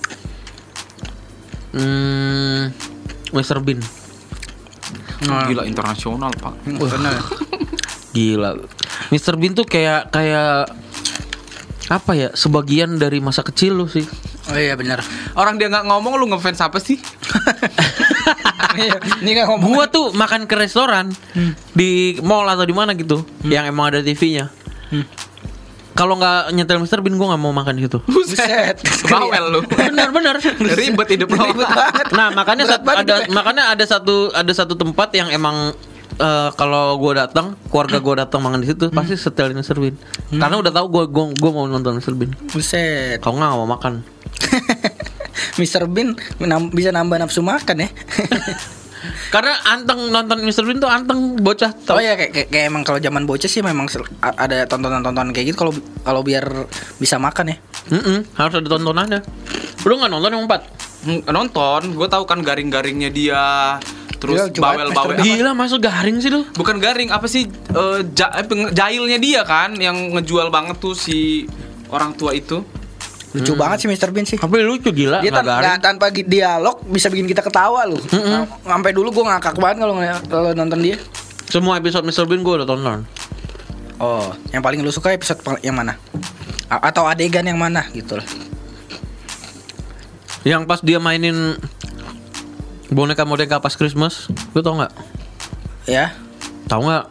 Hmm, Mr. Bean. Gila internasional pak. Bener. Gila. Mr. Bean tuh kayak kayak apa ya? Sebagian dari masa kecil lu sih. Oh iya benar. Orang dia nggak ngomong lu ngefans apa sih? Ini kan ngomong. Gua tuh makan ke restoran di mall atau di mana gitu, yang emang ada TV-nya. Hmm. Kalau nggak nyetel Mr. Bean, gua nggak mau makan di situ. Buset. Bawel lu. bener bener. Ribet hidup lu. Nah makanya Berat sat- ada makanya ada satu ada satu tempat yang emang eh, kalau gua datang keluarga gua datang makan di situ pasti setelin Mr. Bean karena udah tahu gua gua, gua mau nonton Mr. Bean Buset. kalau nggak mau makan Mr. Bean bisa nambah nafsu makan ya. karena anteng nonton Mr. Bean tuh anteng bocah Oh tau ya kayak, kayak, kayak emang kalau zaman bocah sih memang ada tontonan-tontonan kayak gitu kalau kalau biar bisa makan ya. Mm-mm, harus ada tontonannya lu nggak nonton yang empat Hmm, Nonton, gue tahu kan garing-garingnya dia. Terus Gila, coba bawel-bawel. Gila masuk garing sih lu Bukan garing, apa sih eh, ja- eh, jahilnya dia kan yang ngejual banget tuh si orang tua itu. Lucu banget sih Mr. Bean sih. tapi lucu gila Dia tan- garing tanpa dialog bisa bikin kita ketawa loh. Nah, Sampai dulu gue ngakak banget kalau kalau nonton dia. semua episode Mr. Bean gua udah tonton Oh, yang paling lu suka episode yang mana? A- atau adegan yang mana gitu lah. Yang pas dia mainin boneka-boneka pas Christmas lu tau nggak Ya, tau nggak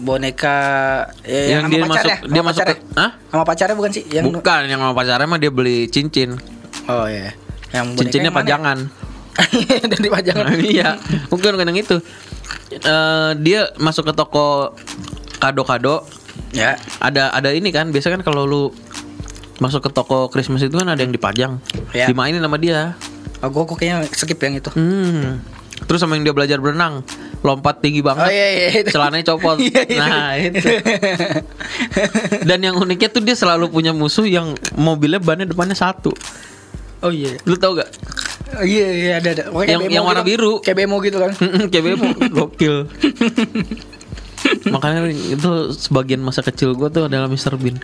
boneka ya, yang sama dia pacarnya, masuk dia sama masuk ke. Hah? Sama pacarnya bukan sih? Yang bukan yang sama pacarnya mah dia beli cincin Oh iya. Yang boneka cincinnya yang pajangan Dari pajangan. iya bukan bukan yang itu Eh, dia masuk ke toko kado-kado ya. ada ada ini kan biasa kan kalau lu masuk ke toko Christmas itu kan ada yang dipajang Ya. dimainin sama dia Oh, gue kok kayaknya skip yang itu. hmm. terus sama yang dia belajar berenang lompat tinggi Oh banget iya iya. itu. celananya copot Iya, iya. nah itu dan yang uniknya tuh dia selalu punya musuh yang mobilnya bannya depannya satu oh iya. lu tau gak Oh, iya iya ada ada. Pokoknya Yang- yang warna gitu. biru. Kayak bemo gitu kan. kayak bemo gokil makanya itu sebagian masa kecil gue tuh adalah Mr. Bean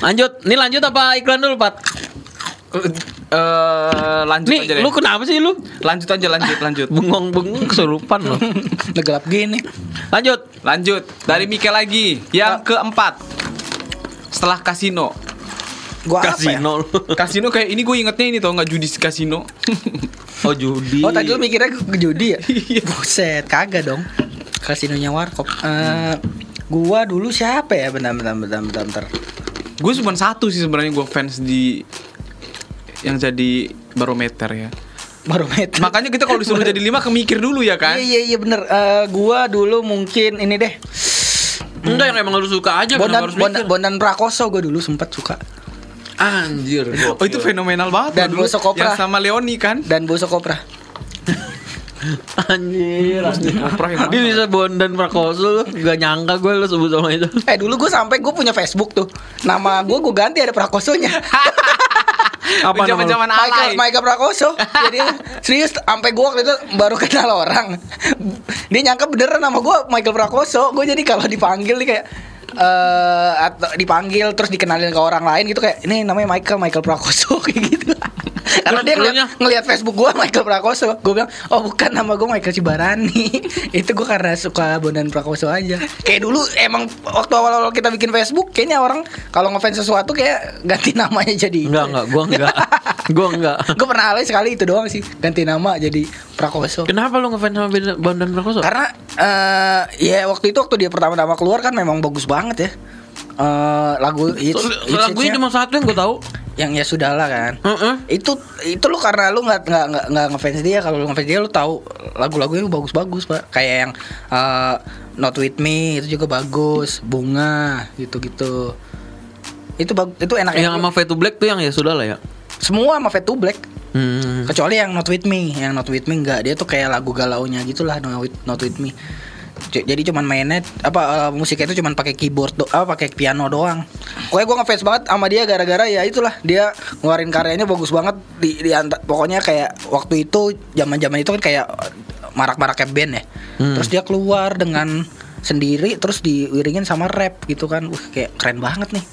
lanjut ini lanjut apa iklan dulu Pat Eh lanjut nih aja deh. lu kenapa sih lu Lanjut aja lanjut lanjut. bengong bengong kesurupan lo Udah gelap gini. lanjut Lanjut dari Mike lagi yang keempat. Setelah kasino. Gua apa ya? kasino Kasino kayak ini gue ingetnya ini tau nggak judi kasino. oh judi Oh tadi lu mikirnya ke judi ya? Iya. Buset, kagak dong. Kasinonya warkop. Eh, gua dulu siapa ya? Bentar, bentar, bentar, bentar, bentar. gue cuma satu sih sebenarnya gue fans di yang jadi barometer ya. Barometer. Makanya kita kalau disuruh jadi lima kemikir dulu ya kan. Iya, iya, iya bener. Eh, gua dulu mungkin ini deh. enggak yang emang lu suka aja Bondan, harus Bondan, Bondan Prakoso gua dulu sempat suka. anjir Oh itu fenomenal banget Dan. Boso Kopra. Yang sama Leoni kan. Dan Boso Kopra. anjir anjir dia bisa bondan prakoso lu gak nyangka gue lu sebut sama itu Eh dulu gue sampai gue punya Facebook tuh. Nama gue gue ganti ada Prakosonya. apa nama lu? Zaman-zaman Michael. Michael Prakoso. Jadi serius sampai gue waktu itu baru kenal orang. Dia nyangka beneran nama gue Michael Prakoso. Gue jadi kalau dipanggil nih kayak eh atau dipanggil terus dikenalin ke orang lain gitu kayak ini namanya Michael Michael Prakoso kayak gitu. Karena dia ngeliat, ngeliat Facebook gua Michael Prakoso, gue bilang, "Oh, bukan nama gue Michael Cibarani." itu gue karena suka Bondan Prakoso aja. Kayak dulu emang waktu awal-awal kita bikin Facebook, kayaknya orang kalau ngefans sesuatu kayak ganti namanya jadi Enggak, enggak, gua enggak. gua enggak. gue pernah alay sekali itu doang sih ganti nama jadi Prakoso Kenapa lu ngefans sama Bondan Prakoso? karena eh ya waktu itu waktu dia pertama-tama keluar kan memang bagus banget ya Eh lagu hits, hits, Lagunya cuma satu yang gue tahu. Yang ya sudahlah kan. Heeh. itu itu lu karena lu nggak nggak nggak nggak ngefans dia. Kalau lu ngefans dia lu tahu lagu-lagunya bagus-bagus pak. Kayak yang eh, Not With Me itu juga bagus. Bunga gitu-gitu. Itu itu enak Yang sama Fade to Black tuh yang ya sudah lah ya. semua sama Fade to Black. Hmm. kecuali yang Not With Me. Yang Not With Me enggak dia tuh kayak lagu galaunya gitulah Not With, Not With Me jadi cuman mainnya apa eh, musiknya itu cuman pakai keyboard do, apa pakai piano doang. Pokoknya gue ngefans banget sama dia gara-gara ya itulah dia ngeluarin karyanya bagus banget di, di anta- pokoknya kayak waktu itu zaman-zaman itu kan kayak marak-maraknya band ya. Hmm. Terus dia keluar dengan sendiri terus diiringin sama rap gitu kan. Wah, kayak keren banget nih.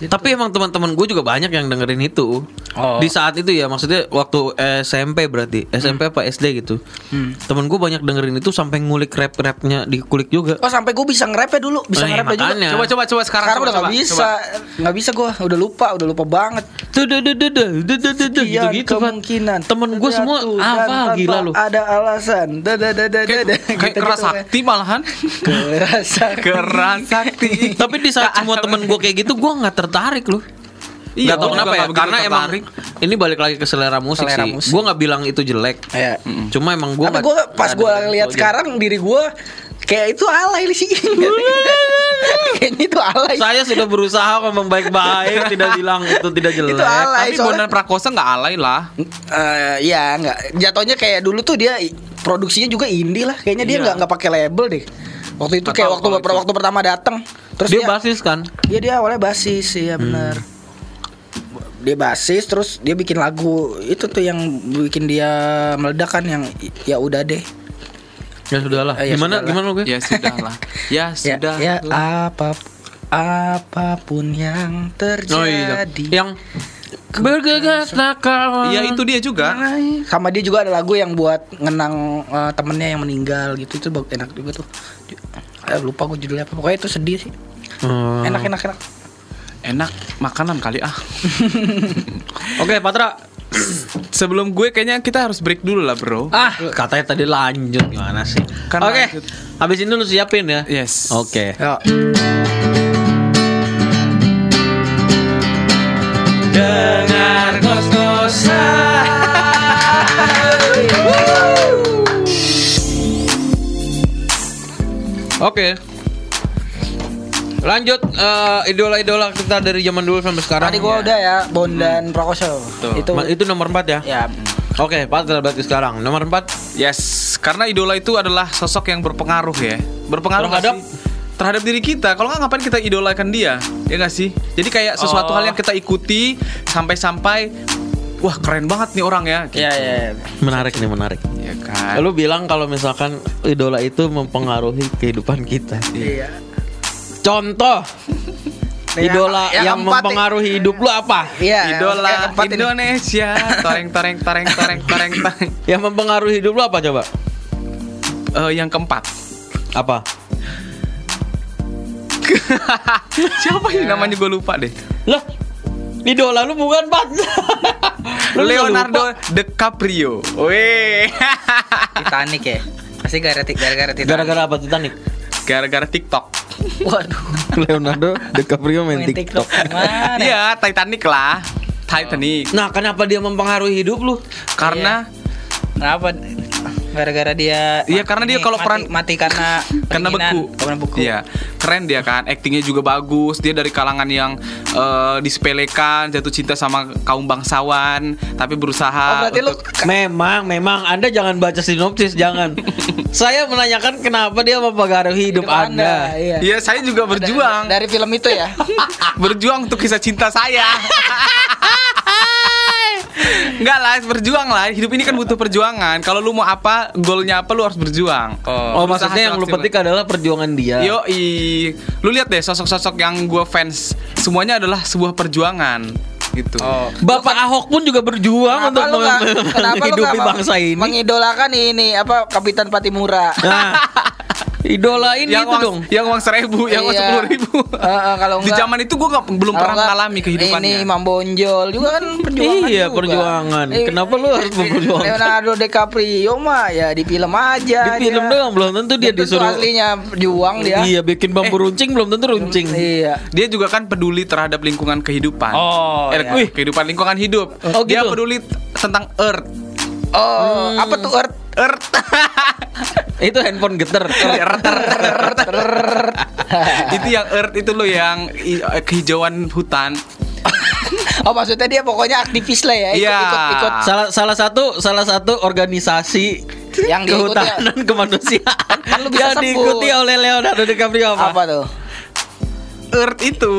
Gitu. Tapi emang teman-teman gue juga banyak yang dengerin itu. Oh. Di saat itu ya maksudnya waktu SMP berarti hmm. SMP hmm. apa SD gitu. Hmm. Temen gue banyak dengerin itu sampai ngulik rap rapnya di kulik juga. Oh sampai gue bisa nge-rap ya dulu, bisa eh, iya, nge-rap ya juga. Coba coba coba sekarang. Sekarang udah nggak bisa, nggak bisa gue, udah lupa, udah lupa banget. Tuh tuh tuh tuh tuh tuh tuh gitu gitu kemungkinan. Temen gue semua apa gila lu. Ada alasan. tuh tuh tuh tuh tuh Kayak keras sakti malahan. tuh tuh Keras sakti. Tapi di saat semua temen gue kayak gitu, gue nggak tertarik loh. Iya, Gak tau kenapa ya nggak Karena emang tertarik. Ini balik lagi ke selera musik Selera sih musik. Gue gak bilang itu jelek Iya. Cuma emang gue Tapi gue pas gue lihat sekarang diri gue kayak itu alay sih. Kayaknya itu alay. Saya sudah berusaha ngomong baik-baik Tidak bilang itu tidak jelek Itu alay. Tapi soalnya- Bondan Prakosa nggak alay lah. Eh, ya nggak jatuhnya kayak dulu tuh dia produksinya juga indie lah kayaknya dia Iya. nggak nggak pakai label deh waktu itu kayak waktu itu. waktu pertama datang terus Dia dia basis kan dia dia awalnya basis iya benar dia basis terus dia bikin lagu itu tuh yang bikin dia meledak kan yang ya udah deh Ya sudahlah Eh, ya Gimana sudahlah. gimana gue Ya sudah lah. Ya ya sudah. ya lah. apa apa pun yang terjadi Oh iya Yang Bergegas nakal Iya itu dia juga. sama dia juga ada lagu yang buat ngenang eh, temennya yang meninggal gitu itu enak juga tuh Eh, lupa gue judulnya apa pokoknya itu sedih sih Hmm. enak enak enak Enak makanan kali ah. Oke Patra Sebelum gue kayaknya kita harus break dulu lah bro. Ah katanya tadi lanjut Gimana sih Kan Oke lanjut. Habis ini lu siapin ya Yes. Oke Yuk. Dengar Oke Lanjut eh, idola-idola kita dari zaman dulu sampai sekarang. tadi gue udah ya Bondan Prakoso Tuh. itu Ma- itu nomor 4 ya. ya Oke, Patra berarti sekarang nomor 4. Yes, karena idola itu adalah sosok yang berpengaruh ya. Berpengaruh Terhadap? sih? terhadap diri kita. Kalau nggak ngapain kita idolakan dia? Ya nggak sih? Jadi kayak sesuatu Oh. hal yang kita ikuti sampai-sampai wah keren banget nih orang ya. Gitu. ya ya Menarik nih, menarik. Ya kan. Lu bilang kalau misalkan idola itu mempengaruhi kehidupan kita. iya Contoh Yang- idola yang yang, mempengaruhi hidup lu apa? iya Idola. Indonesia, toreng toreng toreng toreng toreng toreng. Yang mempengaruhi hidup lu apa coba? Eh, yang keempat. Apa? Siapa ini namanya gue lupa deh. Lah, idola lu bukan Pat. Lu Leonardo. DiCaprio. Weh. Titanic ya pasti gara gara Titanic Gara-gara apa Titanic? Gara-gara TikTok. waduh Leonardo DiCaprio main main TikTok. Iya, Titanic lah. Titanic. Nah, kenapa dia mempengaruhi hidup lu? Karena Kenapa? Gara-gara dia Iya, karena dia kalau mati, peran- mati karena karena beku. karena beku. Iya, keren dia kan. Aktingnya juga bagus. Dia dari kalangan yang eh, disepelekan, jatuh cinta sama kaum bangsawan, tapi berusaha Oh, berarti lu untuk Memang, memang Anda jangan baca sinopsis, jangan. Saya menanyakan kenapa dia mempengaruhi hidup, Anda. Iya. Iya, saya juga berjuang. Dari film itu ya. berjuang untuk kisah cinta saya. Enggak lah, berjuang lah. Hidup ini kan butuh perjuangan. Kalau lu mau apa, goalnya apa, lu harus berjuang. Oh, maksudnya yang lu petik adalah perjuangan dia. Yo, lu lihat deh sosok-sosok yang gue fans semuanya adalah sebuah perjuangan gitu. Oh. Bapak Ahok pun juga berjuang untuk Kenapa lu menghidupi bangsa ini. Mengidolakan ini apa Kapitan Patimura. Nah, idolain yang itu uang, dong. yang uang seribu, yang uang Iya. sepuluh ribu. Eh, eh, kalau Di enggak- zaman itu gue nggak belum pernah mengalami kehidupannya. Ini Imam Bonjol juga kan perjuangan Iya, juga. perjuangan. Eh, Kenapa lu harus memperjuangkan? Leonardo DiCaprio mah ya di film aja. Di film dia. doang belum tentu dia tentu disuruh. aslinya juang dia. Iya, bikin bambu runcing belum tentu runcing. Iya. Dia juga kan peduli terhadap lingkungan kehidupan. Oh, Eh, iya. wih, kehidupan lingkungan hidup. Oh, Dia gitu. peduli tentang earth. Oh, apa tuh Earth? Earth. Itu handphone geter. itu yang earth itu loh yang eh, kehijauan hutan. Oh, maksudnya dia pokoknya aktivis lah ya, ikut Iya. ikut, ikut. salah salah satu salah satu organisasi Yang diikuti ya. kehutanan kemanusiaan Kan lu bisa yang sebut. diikuti oleh Leonardo DiCaprio apa? Apa tuh? Earth itu.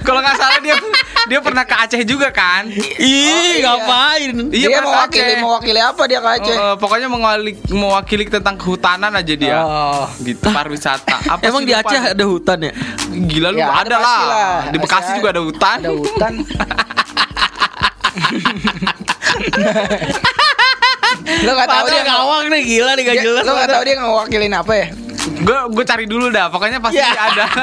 Kalau nggak salah dia dia pernah ke Aceh juga kan? Ih, iya. ngapain? Iya, dia mewakili Aceh. mewakili apa dia ke Aceh? Eh, pokoknya mewakili, mewakili tentang kehutanan aja dia. Oh. Gitu, pariwisata. Apa Emang di? Aceh ada hutan ya? Gila lu Ya, ada, ada lah. lah. Di Bekasi Pasti juga ada hutan. Ada hutan. Lo gak tahu Padahal dia ngawang nih gila nih gak jelas. Lo gak tahu dia ngewakilin apa ya? Gue gue cari dulu dah. Pokoknya pasti Ya. ada.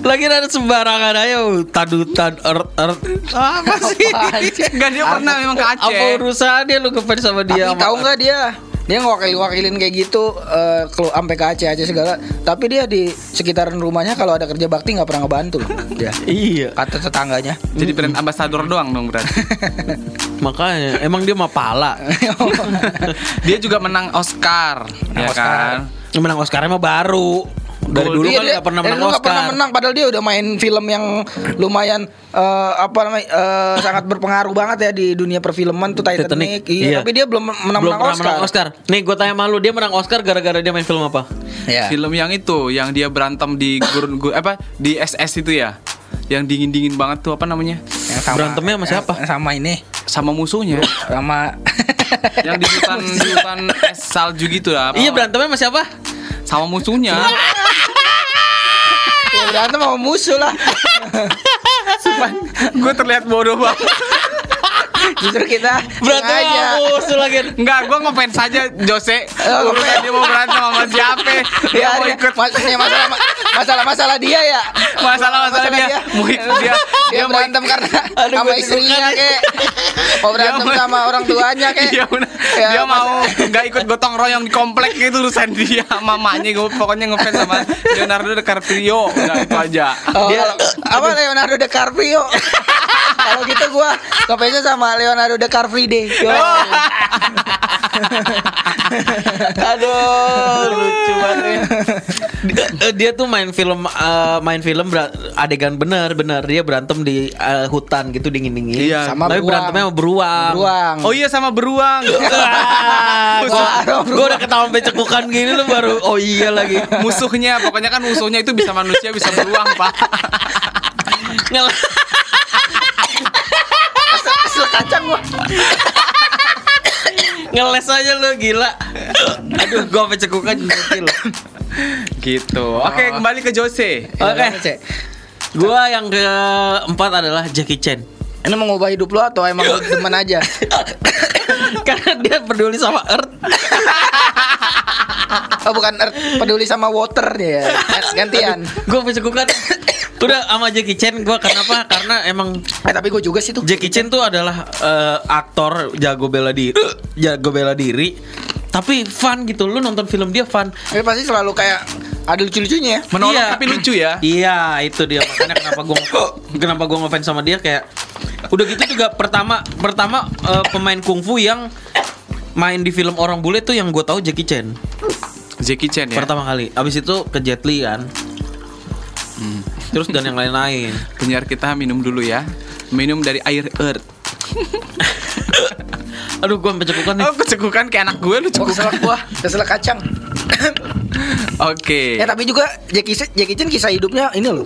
Lagi ada sembarangan aja hutan-hutan ert ert. Apa sih? Enggak dia pernah memang ke Aceh. Apa urusannya lu ngefans sama dia? Tapi tahu nggak dia? Dia ngewakil wakilin kayak gitu eh, kelu- sampai ke Aceh Aceh segala. Tapi dia di sekitaran rumahnya kalau ada kerja bakti nggak pernah ngebantu. loh. Dia Iya. kata tetangganya. Jadi brand ambassador doang dong berarti. Makanya emang dia mah pala. dia juga menang Oscar, ya Oscar. kan? Menang Oscar mah baru. Dari dulu Iya, kan dia- gak pernah dia menang Oscar. pernah menang padahal dia udah main film yang lumayan eh, apa namanya eh, sangat berpengaruh banget ya di dunia perfilman tuh Titanic. Titanic, Iya, iya. tapi dia belum menang Belum menang Oscar. menang Oscar. Nih gue tanya malu dia menang Oscar gara-gara dia main film apa? Iya. Film yang itu, yang dia berantem di gurun gu- apa di SS itu ya, yang dingin dingin banget tuh apa namanya? Yang Berantemnya sama siapa? yang sama ini Sama musuhnya, sama yang di hutan di hutan es salju gitu lah. Iya berantemnya sama siapa? Sama musuhnya. Ya berantem sama musuh lah. Gue terlihat bodoh banget. Justru kita Berantem sama musuh lagi. Enggak, gue ngefans saja Jose. Oh, dia mau berantem sama siapa? Dia Ya, mau dia- ikut masalah masalah dia ya. Masalah-masalah dia. Mau ikut dia. Dia, Dia mau berantem karena Aduh, sama istrinya kek. Mau berantem Dia sama orang tuanya. Iya benar. Ya, dia mau nggak ikut gotong royong di komplek gitu urusan dia mamanya gue pokoknya ngefans sama Leonardo DiCaprio udah itu aja Oh, Dia- apa Leonardo DiCaprio? Kalau gitu gua ngefansnya sama Leonardo DiCaprio. Yo. Aduh, lucu banget. ya. Dia, eh, dia tuh main film eh, main film ber- adegan bener bener dia berantem di eh, hutan gitu dingin dingin. Iya. Sama Tapi beruang. berantemnya sama beruang. Beruang. oh iya sama beruang gua udah ketawa sampai cekukan gini lu baru oh iya lagi. musuhnya pokoknya kan musuhnya itu bisa manusia bisa beruang pak Kesel kacang gua. ngeles aja lu gila. Aduh, gua sampai cekukan gitu oke kembali ke Jose Oke. Cek. Gua yang keempat adalah Jackie Chan. Ini mengubah hidup lu atau emang lu demen aja? Karena dia peduli sama Earth. Oh bukan Earth, peduli sama water dia. Gantian. Gue bisa cekukan. Udah sama Jackie Chan gue kenapa? Karena emang Eh tapi gue juga sih tuh. Jackie Chan tuh adalah eh, aktor jago bela diri, jago bela diri. Tapi fun gitu, lu nonton film dia fun. Tapi pasti selalu kayak ada lucu-lucunya ya. menolong Iya. tapi lucu ya Iya, itu dia makanya kenapa gue kenapa gue ngefans sama dia kayak udah gitu juga pertama pertama eh, pemain kungfu yang main di film orang bule tuh yang gue tahu Jackie Chan Jackie Chan ya pertama kali. Abis itu ke Jet Li kan. Terus dan yang lain-lain. penyiar kita minum dulu ya minum dari air earth Aduh, gue cekukan nih. oh kecekukan kayak anak gue lu Oh, cekukan keselak gua, keselak kacang. oke Ya tapi juga Jackie Jackie Chan kisah hidupnya ini loh.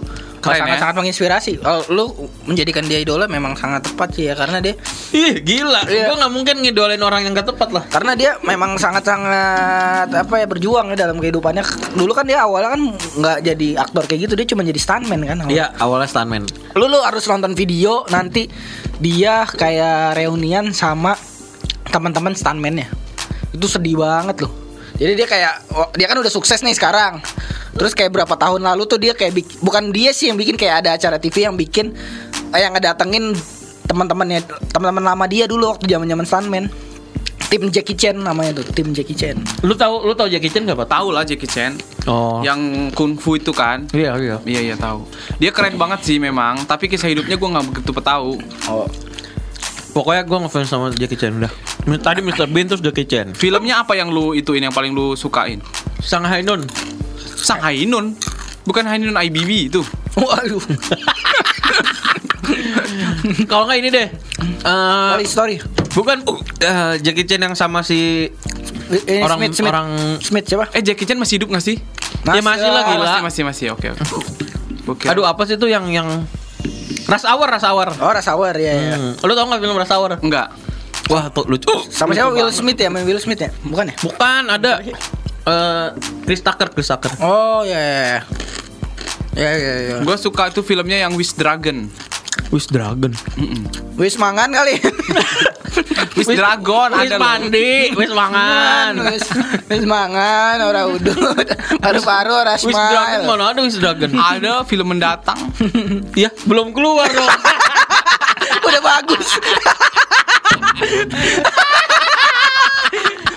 Keren sangat ya. sangat menginspirasi. Kalau lu menjadikan dia idola memang sangat tepat sih ya karena dia Ih gila, Iya. gue nggak mungkin ngidolain orang yang gak tepat lah. karena dia memang sangat sangat apa ya berjuang ya dalam kehidupannya. Dulu kan dia awalnya kan nggak jadi aktor kayak gitu, dia cuma jadi stuntman kan. Iya, awalnya stuntman. Lu lu harus nonton video nanti dia kayak reunian sama teman-teman stuntman-nya. Itu sedih banget loh. Jadi dia kayak oh, dia kan udah sukses nih sekarang. Terus kayak berapa tahun lalu tuh dia kayak bik- bukan dia sih yang bikin kayak ada acara TV yang bikin eh, yang ngedatengin teman-temannya teman-teman lama dia dulu waktu zaman-zaman stuntman. Tim Jackie Chan namanya tuh, tim Jackie Chan. Lu tahu lu tahu Jackie Chan gak pak? Tahu lah Jackie Chan. Oh. Yang kungfu itu kan. Iya iya. Iya iya tahu. Dia keren banget sih memang, tapi kisah hidupnya gue nggak begitu tahu. Oh. Pokoknya gue ngefans sama Jackie Chan udah. Tadi Mr. Bean terus Jackie Chan. Filmnya apa yang lu ituin yang paling lu sukain? Shanghai Nun. Sang Hainun. Bukan Hainun IBB itu. Waduh. Kalau nggak ini deh. Eh, Story story. bukan eh, Jackie Chan yang sama si Ini Orang- Smith, Smith. orang- Smith siapa? Eh Jackie Chan masih hidup gak sih? Ya masih lah gila. masih masih masih. Oke oke. Oke. Aduh apa sih itu yang yang Rush Hour, Rush Hour. Oh, Rush Hour ya. ya. Hmm. Lu tau gak film Rush Hour? Enggak. Wah, tuh lucu. Sama siapa Will Smith ya? Main Will Smith ya? Bukan ya? Bukan ada eh Chris Tucker, Chris Tucker. Oh ya ya ya. Ya ya ya. Gue suka itu filmnya yang Wish Dragon. Wis Dragon. Wis mangan kali. Wish Dragon Wis ada mandi, wis mangan. Wis wis mangan ora udut. Paru-paru ora Wis Dragon mana ada Wis Dragon? Ada film mendatang. Iya, belum keluar dong. Udah bagus.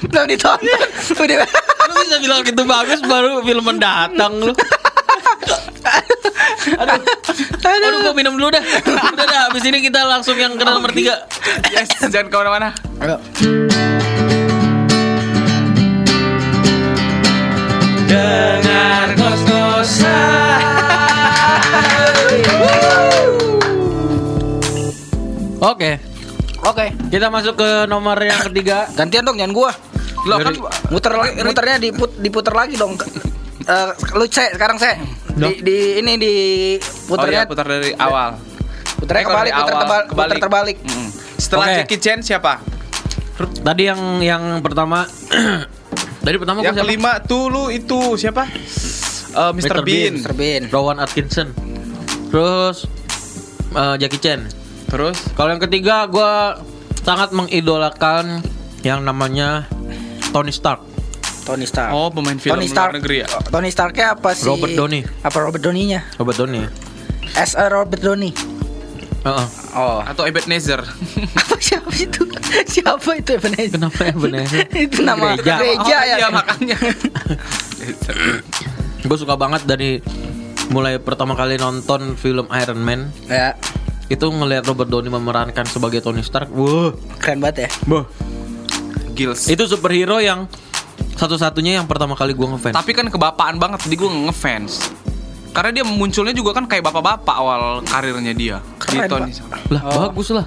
Belum ditonton. Udah. lu bisa bilang gitu bagus baru film mendatang lu. Aduh, aduh, gua minum dulu dah. Udah dah, habis ini kita langsung yang ke nomor tiga. Yes, jangan ke mana-mana. Ayo. Dengar Oke, Oke. kita masuk ke nomor yang ketiga. Gantian dong jangan gua. Lo kan Muter lagi, muternya diput, diputer lagi dong. Eh, lu cek sekarang saya Di, di ini di Oh iya, putar dari awal. Eh, kalau kebalik, puter, awal, tebal- puter terbalik. Mm. Setelah Oke. Jackie Chan siapa? Tadi yang yang pertama Tadi pertama Yang siapa? kelima tuh lu itu siapa? Mr. Mr. Bean. Mr. Bean. Rowan Atkinson. Terus eh, Jackie Chan. Terus Kalau yang ketiga gua sangat mengidolakan yang namanya Tony Stark. Tony Stark. Oh, pemain film Tony luar Stark. negeri ya? Tony Starknya apa sih? Robert Downey. Apa Robert Downey-nya? Robert Downey. As a Robert Downey. Heeh. Oh. atau Ebenezer? Apa siapa itu? Siapa itu Ebenezer? Kenapa bener? itu nama Gereja. gereja, Oh, ya. Iya, makanya. Gue suka banget dari mulai pertama kali nonton film Iron Man Ya, itu ngelihat Robert Downey memerankan sebagai Tony Stark. Wah, keren banget ya. Boh. Gills. Itu superhero yang satu-satunya yang pertama kali gue ngefans. Tapi kan kebapaan banget, jadi gue ngefans. Karena dia munculnya juga kan kayak bapak-bapak awal karirnya dia di Keren, Tony. Pak. Lah Oh. bagus lah.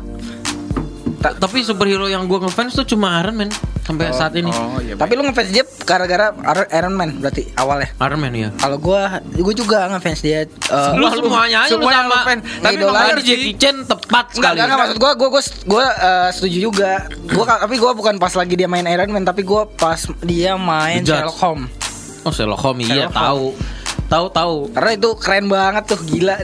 Ta- tapi superhero yang gue ngefans tuh cuma Iron Man sampai saat ini. Oh iya. Tapi lu ngefans dia gara-gara Iron- Man berarti awalnya. Iron Man ya. Kalau gua, gua juga ngefans dia. eh, Lu semuanya aja lu semuanya sama. fan. Tapi sih. Jackie Chan tepat sekali. enggak, enggak, maksud gua, gua, gua, gua eh, setuju juga. Gua tapi gua bukan pas lagi dia main Iron Man, tapi gua pas dia main. Sherlock Holmes. Oh Sherlock Holmes iya tahu. Tahu tahu. Karena itu keren banget tuh, gila.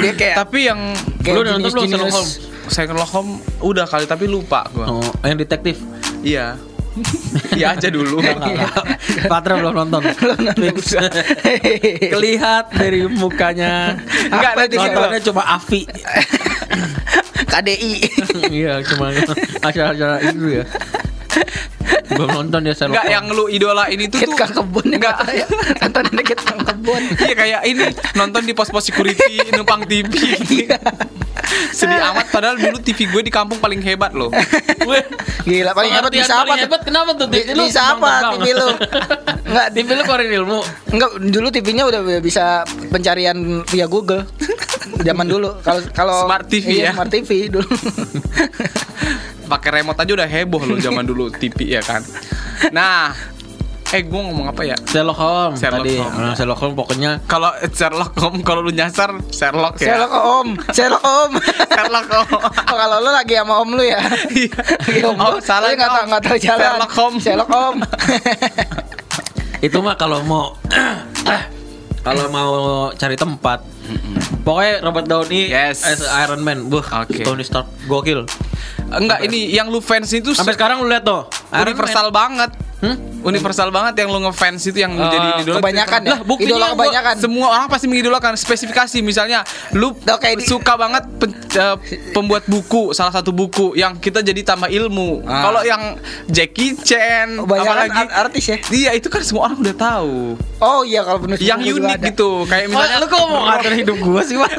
Dia kayak Tapi yang kayak Lu nonton belum. Sherlock Holmes? Sherlock Holmes udah kali tapi lupa gue. Oh, yang detektif. Iya. Iya aja dulu. Patra belum nonton. Kelihat dari mukanya. Enggak, nanti? Nontonnya cuma Avi. KDI. Iya, cuma acara-acara itu ya. Belum nonton ya Sherlock Enggak yang lu idolain itu Kit tuh kang kebun Enggak. ya. Nonton ada kit kang kebun. Iya kayak ini nonton di pos-pos security numpang TV. Sedih amat padahal dulu TV gue di kampung paling hebat loh. Gila paling hebat bisa apa tuh? hebat kenapa tuh? TV lu bisa apa. TV lu? Enggak, TV lu keluarin ilmu. Enggak, dulu TV-nya udah bisa pencarian via Google. Zaman dulu kalau kalau Smart TV iya, ya? Smart TV dulu. Pakai remote aja udah heboh loh zaman dulu TV ya kan. Nah, Eh gue ngomong apa ya? Sherlock Holmes Sherlock tadi. Holmes. Nah, Sherlock Holmes pokoknya Kalau Sherlock Holmes kalau lu nyasar Sherlock ya. Sherlock Om, Sherlock Om. Sherlock Holmes. Oh, kalau lu lagi sama om lu ya. Iya. Lagi om Oh, lu, salah lu nggak tahu Om. nggak tahu jalan. Sherlock Holmes. Sherlock Om. itu mah kalau mau kalau mau cari tempat. Pokoknya Robert Downey Yes. as Iron Man. Buh, Oke. Tony Stark gokil. Enggak, ini yang lu fans itu Sampai sekarang lu lihat tuh. Universal banget. Hmm? Universal banget yang lu ngefans itu yang Eh, jadi idola. kebanyakan ya? Lah, buktinya Idola gua- kebanyakan. semua orang pasti mengidolakan spesifikasi misalnya lu Udah kayak di- suka banget pen- eh, pembuat buku, salah satu buku yang kita jadi tambah ilmu. Ah. Kalau yang Jackie Chan Kebanyakan apalagi art- artis ya. Iya, itu kan semua orang udah tahu. Oh iya kalau penulis yang unik ada. gitu. Kayak misalnya lu kok mau ngatur hidup gua sih, Pak?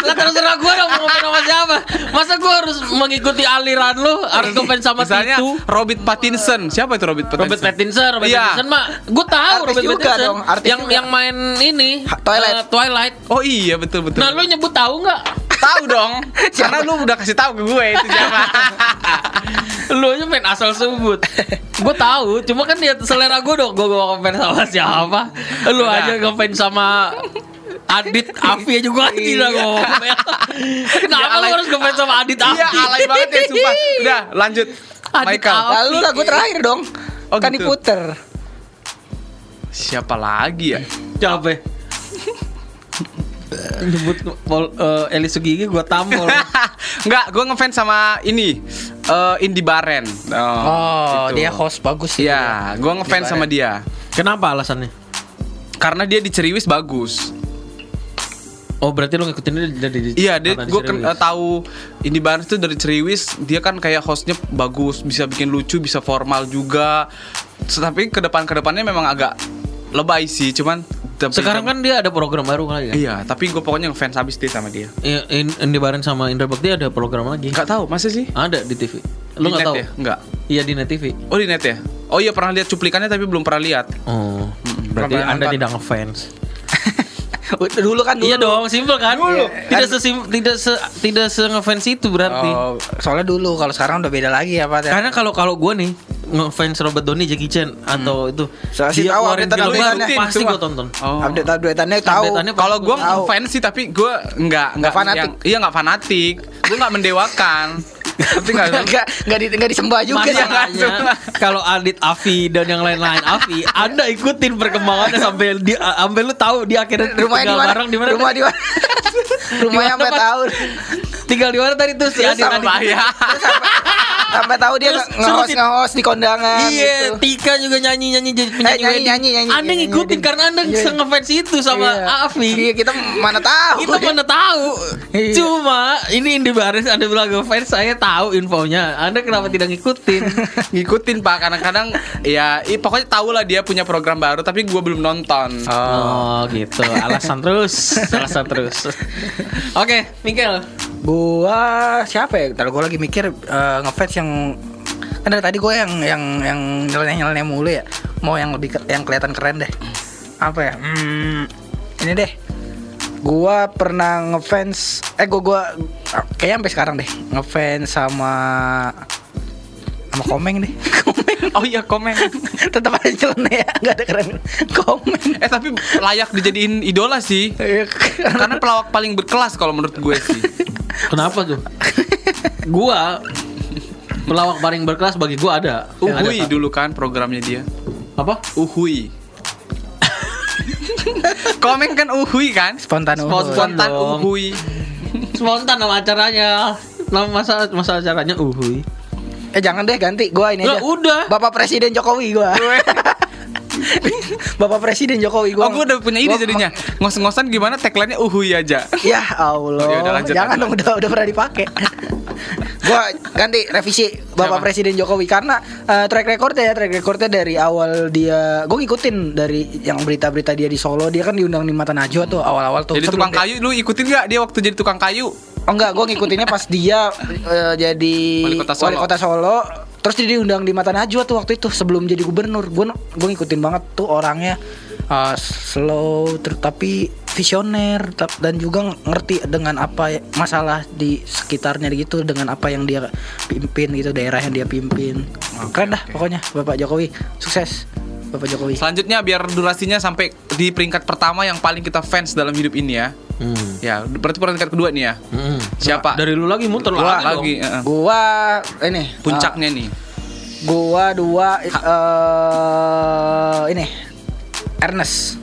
Lah terserah gua dong mau ngomong sama siapa. Masa gua harus mengikuti aliran lu, harus ngefans sama misalnya itu. Robert Pattinson. Siapa itu Robert? Robert Pattinson, Robert Iya. Pattinson mah gue tahu Artis Robert juga Pattinson dong, artis yang juga. yang main ini Twilight. eh, Twilight. Oh iya, betul betul. Nah, lu nyebut tahu nggak? tahu dong. Karena lu udah kasih tahu ke gue itu siapa. lu aja main asal sebut. gue tahu, cuma kan dia selera gue dong. Gue gak ngefans sama siapa. Lu aja ngefans sama Adit Afi aja gue tidak ngomel. Kenapa lu alay. harus ngefans sama Adit Afi? Iya, alay banget ya sumpah. Udah, lanjut. Adit Michael. Lalu lagu terakhir dong. Oh, kan gitu. diputer. Siapa lagi ya? Capek. Nyebut Paul uh, Eli Sugigi gue tampol. Enggak, gue ngefans sama ini eh Indi Baren. Oh, gitu. dia host bagus sih. Iya, gue ngefans sama dia. Kenapa alasannya? Karena dia di Ceriwis bagus. Oh berarti lu ngikutin dia dari Iya, dia gue Ceriwis. tahu Indi Baren itu dari Ceriwis, dia kan kayak hostnya bagus, bisa bikin lucu, bisa formal juga. Tapi ke depan ke depannya memang agak lebay sih, cuman tapi- Sekarang kan dia ada program baru lagi kan? Iya, tapi gue pokoknya ngefans habis dia sama dia. Iya, In- Indi Bareng sama Indra Bakti ada program lagi. Enggak tahu, masa sih? Ada di TV. Lu Di nggak tahu? ya? Enggak. Iya di Net TV. Oh di net ya? Oh iya pernah lihat cuplikannya tapi belum pernah lihat. Oh, berarti Anda nonton. tidak ngefans. Dulu kan dulu. Iya dong, simpel kan? Dulu. Tidak sesim tidak se tidak se ngefans itu berarti. Oh, soalnya dulu kalau sekarang udah beda lagi ya Pak. Karena kalau kalau gue nih ngefans Robert Downey, Jackie Chan atau itu Saya sih dia tahu keluarin film baru, pasti gue tonton. Oh. update updateannya tahu. Kalau gue ngefans sih tapi gue enggak enggak fanatik. yang- iya enggak fanatik. Gue enggak mendewakan. Tapi enggak Enggak enggak di, enggak disembah juga. Masalahnya kalau Adit Afi dan yang lain-lain Afi, Anda ikutin perkembangannya sampai di sampai lu tahu dia akhirnya Rumahnya di tinggal mana? bareng di mana? Rumah di mana? Rumahnya sampai tahu. Tinggal di mana tadi tuh si Adit sama Adit? bahaya. Sampai tahu dia sebutin- nge-host di kondangan Iya, gitu. Tika juga nyanyi-nyanyi jadi penyanyi nyanyi, nyanyi, nyanyi, Anda nyanyi, ngikutin nyanyi. karena Anda Iya. ngefans itu sama Iya. Afi. Iya, kita mana tahu. Kita mana tahu. Iya. Cuma ini Indi Baris Anda bilang ngefans saya tahu infonya. Anda kenapa tidak ngikutin? Ngikutin Pak kadang-kadang ya i, pokoknya tahu lah dia punya program baru tapi gue belum nonton. Oh, gitu. Alasan terus, alasan terus. Oke, Miguel. Gua siapa ya? Ntar gua lagi mikir eh, ngefans yang kan dari tadi gue yang yang yang nyeleneh nyeleneh mulu ya. Mau yang lebih ke- yang kelihatan keren deh. Apa ya? Hmm, ini deh. Gua pernah ngefans eh gua gua kayaknya sampai sekarang deh ngefans sama sama komeng deh. komeng. Oh iya komen. Tetap ada nyeleneh ya, nggak ada keren. Komeng. Eh tapi layak dijadiin idola sih. Iya, Karena pelawak paling berkelas kalau menurut gue sih. Kenapa tuh? gua pelawak paling berkelas bagi gua ada. Ada Uhui satu. dulu kan programnya dia. Apa? Uhui. Komen kan Uhui kan? Spontan Spontan. unggul. Spontan. Uhui. Spontan nama acaranya. Nama masa masa acaranya uhui. Eh jangan deh ganti gua ini aja. udah. Bapak Presiden Jokowi gua. Bapak Presiden Jokowi Oh gua. udah punya ide gua- jadinya Ngos-ngosan gimana tagline-nya Uhui aja Ya Allah. Ya udah, lanjut, jangan dong udah udah pernah dipakai. gua ganti revisi Bapak Siapa? Presiden Jokowi karena eh, track recordnya ya track recordnya dari awal dia gue ngikutin dari yang berita-berita dia di Solo dia kan diundang di Mata Najwa tuh awal-awal tuh Jadi tukang dia- kayu Lu ikutin gak dia waktu jadi tukang kayu Oh enggak, gue ngikutinnya pas dia eh, jadi Wali kota Solo. wali kota Solo. Terus dia diundang di Mata Najwa tuh waktu itu sebelum jadi gubernur. Gue gue ngikutin banget tuh orangnya eh, slow ter- tapi visioner dan juga ngerti dengan apa masalah di sekitarnya gitu dengan apa yang dia pimpin gitu daerah yang dia pimpin. Keren dah pokoknya Bapak Jokowi sukses. Bapak Jokowi. Selanjutnya biar durasinya sampai di peringkat pertama yang paling kita fans dalam hidup ini ya. Hmm. Ya, berarti peringkat kedua nih ya. Hmm. Siapa? Dari lu lagi muter Gua lagi. eh, Gua ini puncaknya nih. eh, gua dua eh ini Ernest.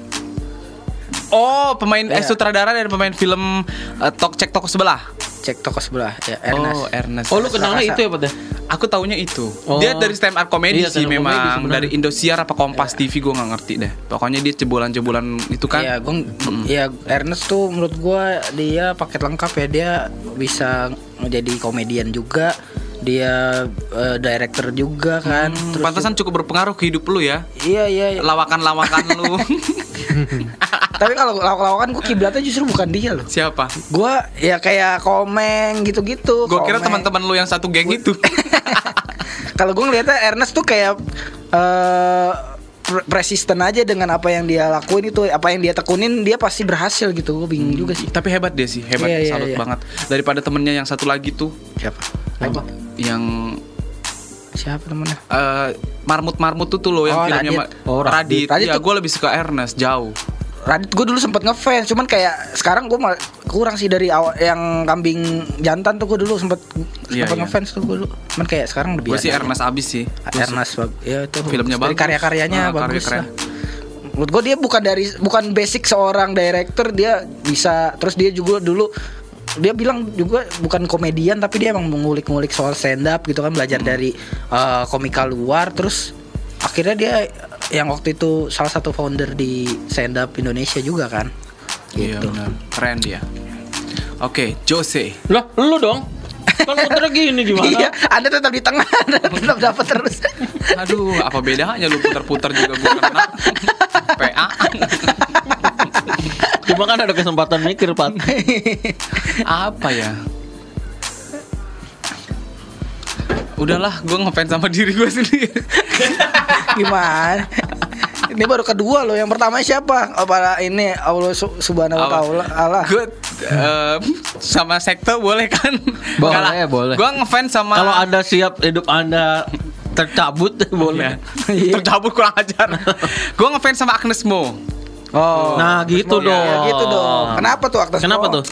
Oh, pemain eh, Iya. sutradara dan pemain film eh, Tok Cek Toko Sebelah. Cek toko sebelah ya Ernest. Oh, Ernest. Oh, lu kenalnya itu ya, Pak? Aku taunya itu. Oh. Dia dari stand up comedy Iya, sih comedy memang sebenarnya. dari Indosiar apa Kompas TV gue nggak ngerti deh. Pokoknya dia jebolan-jebolan itu kan. Iya, gua ya Ernest tuh menurut gua dia paket lengkap ya. Dia bisa menjadi komedian juga. Dia eh, director juga kan. Hmm, Terus Pantasan cukup berpengaruh ke hidup lu ya. Iya iya. iya. Lawakan-lawakan lu. Tapi kalau lawak-lawakan gue kiblatnya justru bukan dia loh. Siapa? Gua ya kayak komeng gitu-gitu. Gue kira teman-teman lu yang satu geng itu. Kalau gue ngeliatnya Ernest tuh kayak eh pre- persisten aja dengan apa yang dia lakuin itu, apa yang dia tekunin dia pasti berhasil gitu. Gue bingung juga sih. Tapi hebat dia sih, hebat, Iya, iya, salut iya. banget. Daripada temennya yang satu lagi tuh, Siapa? Apa? yang Siapa temennya? eh, marmut-marmut tuh tuh loh yang Oh, filmnya Radit. ma- Oh, Radit. Radit. Ya gue lebih suka Ernest jauh. Radit gue dulu sempet ngefans, cuman kayak sekarang gue kurang sih dari awal yang kambing jantan tuh gue dulu sempet Iya, sempet iya. ngefans tuh gue dulu. Cuman kayak sekarang lebih Gue sih. Ernest abis sih. Gua Ernest bag- ya itu Filmnya bagus. karya-karyanya Ah, karya bagus keren. lah. Menurut gue dia bukan dari bukan basic seorang director dia bisa terus dia juga dulu dia bilang juga bukan komedian tapi dia emang mengulik-ngulik soal stand up gitu kan belajar Hmm. dari eh, komika luar terus akhirnya dia yang waktu itu salah satu founder di stand up Indonesia juga kan Iya gitu. benar. Keren dia. Oke, Jose. Lah, lu dong. Kan muter gini gimana? Iya, Anda tetap di tengah, Anda tetap dapat terus. Aduh, apa bedanya lu putar-putar juga gue kena. PA. Cuma kan ada kesempatan mikir, Pat. Apa ya? Udahlah, gue ngefans sama diri gue sendiri. Gimana? Ini baru kedua loh. Yang pertama siapa? Apa ini Allah Su- Subhanahu wa taala Allah. Gue eh, sama sektor boleh kan? Boleh, boleh. Gue ngefans sama Kalau Anda siap hidup Anda tercabut boleh. Iya. tercabut kurang ajar. gue ngefans sama Agnes Mo. Oh. Nah, gitu Ya, dong. gitu dong. Kenapa tuh aktor? Kenapa tuh?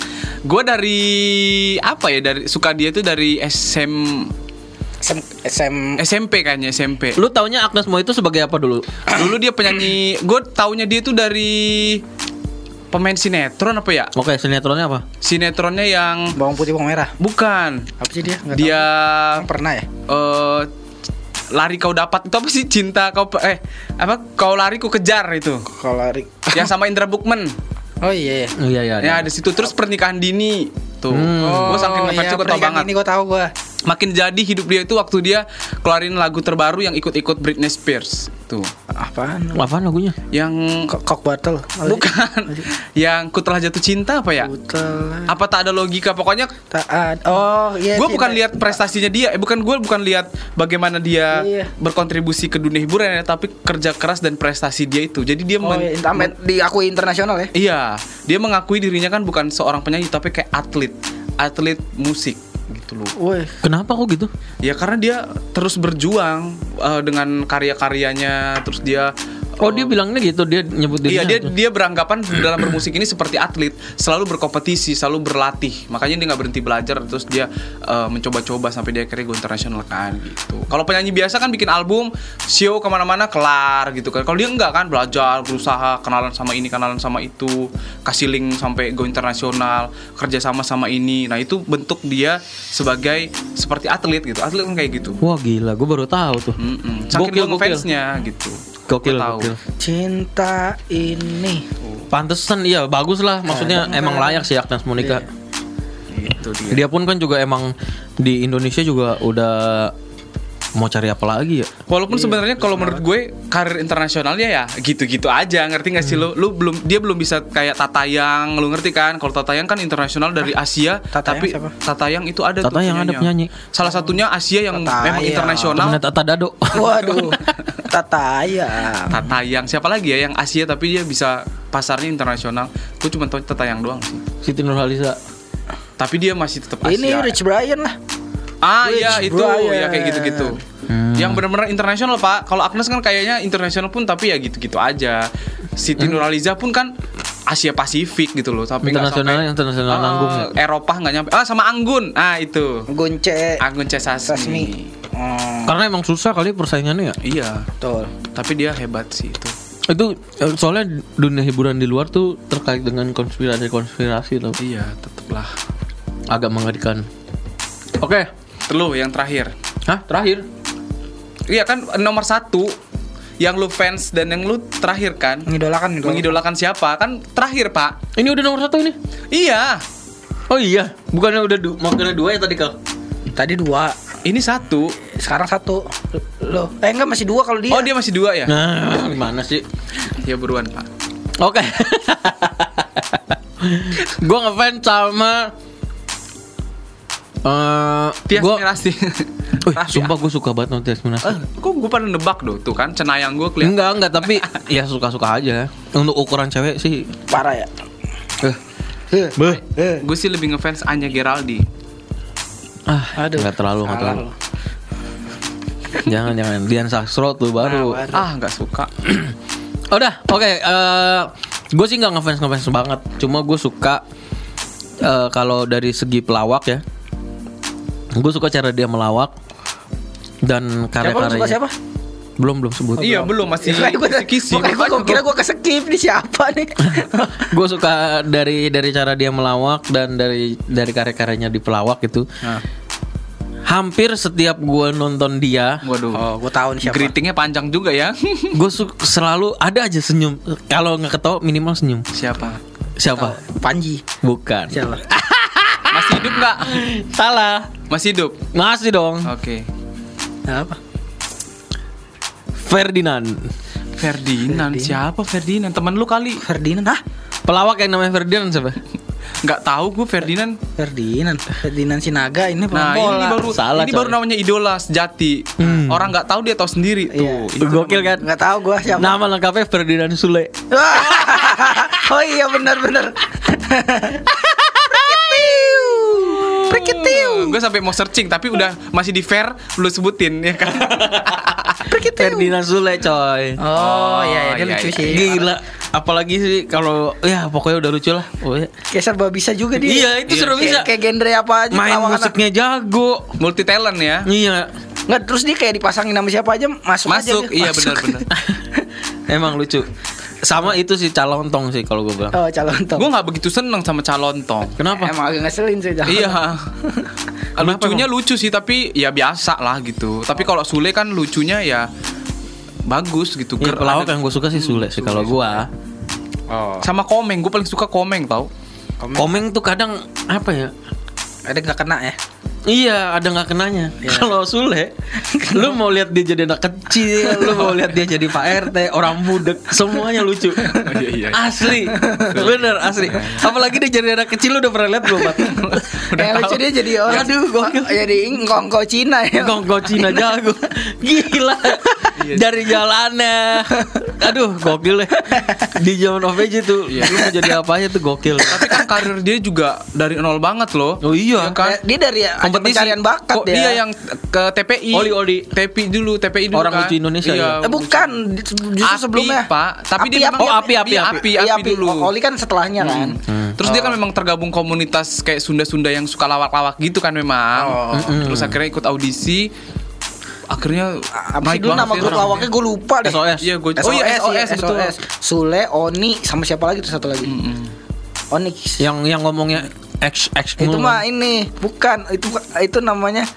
Gue dari apa ya? Dari suka dia tuh dari SM SM, SM SMP kayaknya SMP. Lu taunya Agnes Mo itu sebagai apa dulu? Dulu dia penyanyi, gue taunya dia tuh dari pemain sinetron apa ya? Oke, sinetronnya apa? Sinetronnya yang bawang putih bawang merah. bukan Apa sih dia? Nggak dia tahu. pernah ya? eh lari kau dapat itu apa sih cinta kau eh apa kau lari ku kejar itu Kalau lari. yang sama Indra Bukman Oh iya iya. Iya, iya. ya di situ terus pernikahan dini tuh Hmm. gue saking ngefansnya gue tau banget Ini gue tahu gue. Makin jadi hidup dia itu waktu dia keluarin lagu terbaru yang ikut-ikut Britney Spears tuh Apaan? Apaan lagunya? yang Kok kok battle? bukan yang ku telah jatuh cinta apa ya Butel. apa tak ada logika pokoknya Taat. Oh iya. gue bukan lihat prestasinya dia eh bukan gue bukan lihat bagaimana dia Iya. berkontribusi ke dunia hiburan ya tapi kerja keras dan prestasi dia itu jadi dia Oh, men- iya, diakui internasional ya. iya dia mengakui dirinya kan bukan seorang penyanyi tapi kayak atlet atlet musik gitu loh Woi. Kenapa kok gitu? ya karena dia terus berjuang eh, dengan karya-karyanya terus dia Oh, dia bilangnya gitu, dia nyebut Iya dirinya. dia gitu. dia beranggapan dalam bermusik ini seperti atlet selalu berkompetisi selalu berlatih makanya dia nggak berhenti belajar terus dia eh, mencoba-coba sampai dia akhirnya go internasional kan gitu kalau penyanyi biasa kan bikin album show ke mana-mana kelar gitu kan kalau dia enggak kan belajar berusaha kenalan sama ini kenalan sama itu kasih link sampai go internasional kerja sama sama ini nah itu bentuk dia sebagai seperti atlet gitu atlet kan kayak gitu Wah, gila, gue baru tahu tuh. Mm-mm. saking Gokil, gua gokil. fansnya gitu Gokil, tahu. gokil. Cinta ini. Pantesan iya bagus lah maksudnya Kadang- emang layak sih Agnes Monica. gitu dia Dia pun kan juga emang di Indonesia juga udah mau cari apa lagi ya? Walaupun sebenarnya kalau menurut gue karir internasionalnya ya gitu-gitu aja, ngerti gak sih lu? Lu belum dia belum bisa kayak Tatayang, lu ngerti kan? Kalau Tatayang kan internasional dari Asia, Tatayang tapi siapa? Tatayang itu ada tuh Tatayang ada penyanyi. penyanyi. Salah satunya Asia yang Tatayang. memang internasional. Temennya Tata Dado. Waduh. Tatayang. Tatayang siapa lagi ya yang Asia tapi dia bisa pasarnya internasional. Gue cuma tahu Tatayang doang sih. Siti Nurhaliza. Tapi dia masih tetap Asia. Ini Rich Brian lah. Ah Rich iya itu Brian. ya kayak gitu-gitu. Yang benar-benar internasional pak. Kalau Agnes kan kayaknya internasional pun tapi ya gitu-gitu aja. Siti Nurhaliza pun kan Asia Pasifik gitu loh. Tapi Internasional sampai- internasional Ah, nanggung ya. Eropa nggak nyampe. Ah sama Anggun. Ah itu. Gunce Anggun C. Sasmi. Sasmi. Oh, Karena emang susah kali persaingannya ya. Iya. betul. Tapi dia hebat sih itu. Itu eh, soalnya dunia hiburan di luar tuh terkait dengan konspirasi-konspirasi loh. Iya, tetaplah. Agak mengerikan. Oke. Terus yang terakhir. Hah, terakhir. Iya kan nomor satu yang lu fans dan yang lu terakhir kan Mengidolakan gitu. mengidolakan siapa kan terakhir pak Ini udah nomor satu ini. iya Oh iya, bukannya udah du mau kena dua ya tadi kal? Tadi dua, ini satu sekarang satu. Loh, eh enggak masih dua kalau dia. oh dia masih dua ya Nah, gimana sih? ya buruan pak Oke. gua ngefans sama eh Tias gua Mirasi Wih, sumpah gue suka banget nonton Tias Mirasi. Eh, kok gue pada nebak doh tuh kan cenayang gue kelihatan Enggak, enggak, tapi ya suka-suka aja. Untuk ukuran cewek sih. Parah ya. Eh. Beh. gue sih lebih ngefans Anya Geraldi Ah, Aduh. enggak terlalu, enggak terlalu. lu. Jangan, jangan. Dian Sastro tuh baru. Nah, baru. ah nggak suka Udah, oke. eh gue sih nggak ngefans ngefans banget. Cuma gue suka eh, kalau dari segi pelawak ya. Gue suka cara dia melawak dan Siapa lu suka karya-karyanya. siapa? Belum belum sebut. iya belum masih masih kisi kira gua keskip nih siapa nih? gue suka dari dari cara dia melawak dan dari dari karya-karyanya di pelawak itu. Nah, Hampir setiap gue nonton dia, waduh oh, gua tahu nih siapa. greetingnya panjang juga ya gue selalu ada aja senyum. Kalau nggak ketawa minimal senyum. siapa Siapa? Panji. Bukan. Siapa? hidup nggak Salah. masih hidup Masih dong. oke apa? Ferdinand. Ferdinand siapa Ferdinand teman lu kali Ferdinand. Hah? Pelawak yang namanya Ferdinand siapa? nggak tahu gue Ferdinand Ferdinand. Ferdinand Sinaga ini Nah ini baru Salah, ini coy. baru namanya idola sejati. Orang nggak tahu dia tahu sendiri Iya. tuh. Itu Gokil kan? Nggak tahu gua siapa. Nama lengkapnya Ferdinand Sule. oh iya benar benar. Prikitiu. Gue sampai mau searching tapi udah masih di fair lu sebutin ya kan. Ferdinand Sule coy. Oh, iya, iya, dia iya, lucu iya. sih. Gila. Apalagi sih kalau ya pokoknya udah lucu lah. Oh, ya. Kayak serba bisa juga dia. Iya, itu serba bisa. Kayak, kayak genre apa aja Main musiknya jago. Multi talent ya. Iya. Nggak terus dia kayak dipasangin nama siapa aja masuk, aja Masuk, dia. iya Masuk. benar-benar. Emang lucu. Sama itu sih calontong sih kalau gue bilang. Oh calon top. Gue nggak begitu seneng sama calon tong. Kenapa? Emang agak ngeselin sih calon Iya. Kenapa lucunya lucu sih tapi ya biasa lah gitu. Tapi kalau Sule kan lucunya ya bagus gitu. Ger- pelawak ada- yang gue suka sih Sule sih kalau gua. Oh. Sama Komeng, gue paling suka Komeng tau. Komeng tuh kadang apa ya? Ada nggak kena ya? Iya, ada nggak kenanya. Kalau Sule, lu mau lihat dia jadi anak kecil, lu mau lihat dia jadi Pak RT, orang muda, semuanya lucu. iya, iya. Asli, bener asli. Apalagi dia jadi anak kecil, lu udah pernah lihat belum? Pat? Yang lucu dia jadi orang Aduh, gokil. Oh, Jadi ngongko Cina ya Gonggo Cina jago, gila. Dari jalannya, aduh gokil deh. Di zaman OVJ tuh, Iya. lu mau jadi apa aja tuh gokil. Tapi karir dia juga dari nol banget loh. Oh iya. Ya kan? Dia dari ajang pencarian bakat Kok dia dia yang ke TPI. Oli, Oli. TPI dulu, TPI dulu Orang kan. lucu Indonesia ya? Eh, bukan justru Api, sebelumnya Pak. Tapi dia memang- Oh, Api, Api, Iya, Api. Api, Iya, Api dulu. Oli kan setelahnya kan Terus dia kan memang tergabung komunitas kayak Sunda-Sunda yang suka lawak-lawak gitu kan memang. Oh. Terus akhirnya ikut audisi. Akhirnya Apa sih dulu nama grup lawaknya gue lupa deh SOS. Iya, gue Oh iya SOS, betul. Sule, Oni sama siapa lagi tuh satu lagi Onyx. Yang yang ngomongnya X X Itu mah ini bukan. Itu itu namanya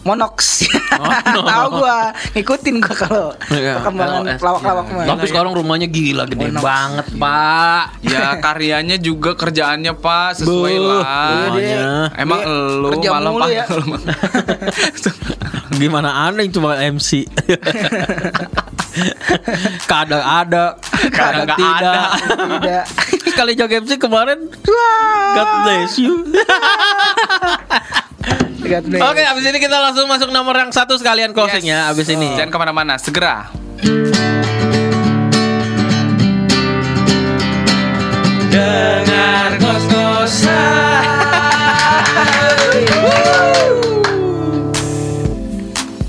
Monox. Oh. Tahu gua, ngikutin gua kalau Iya, perkembangan lawak-lawak mah. Tapi sekarang rumahnya gila gede Monox. banget, Pak. Ya karyanya juga kerjaannya Pak sesuai Buh, lah. Emang Dia lu kerja malam mulu Pak. ya. Gimana aneh cuma MC. kadang ada, kadang nggak tidak. Tidak. Sekali jaga MC kemarin, God bless you. Oke, abis ini kita langsung masuk nomor yang satu sekalian closing Yes. ya. Abis ini. Jangan ke mana-mana, segera. Dengar ngos-ngosan.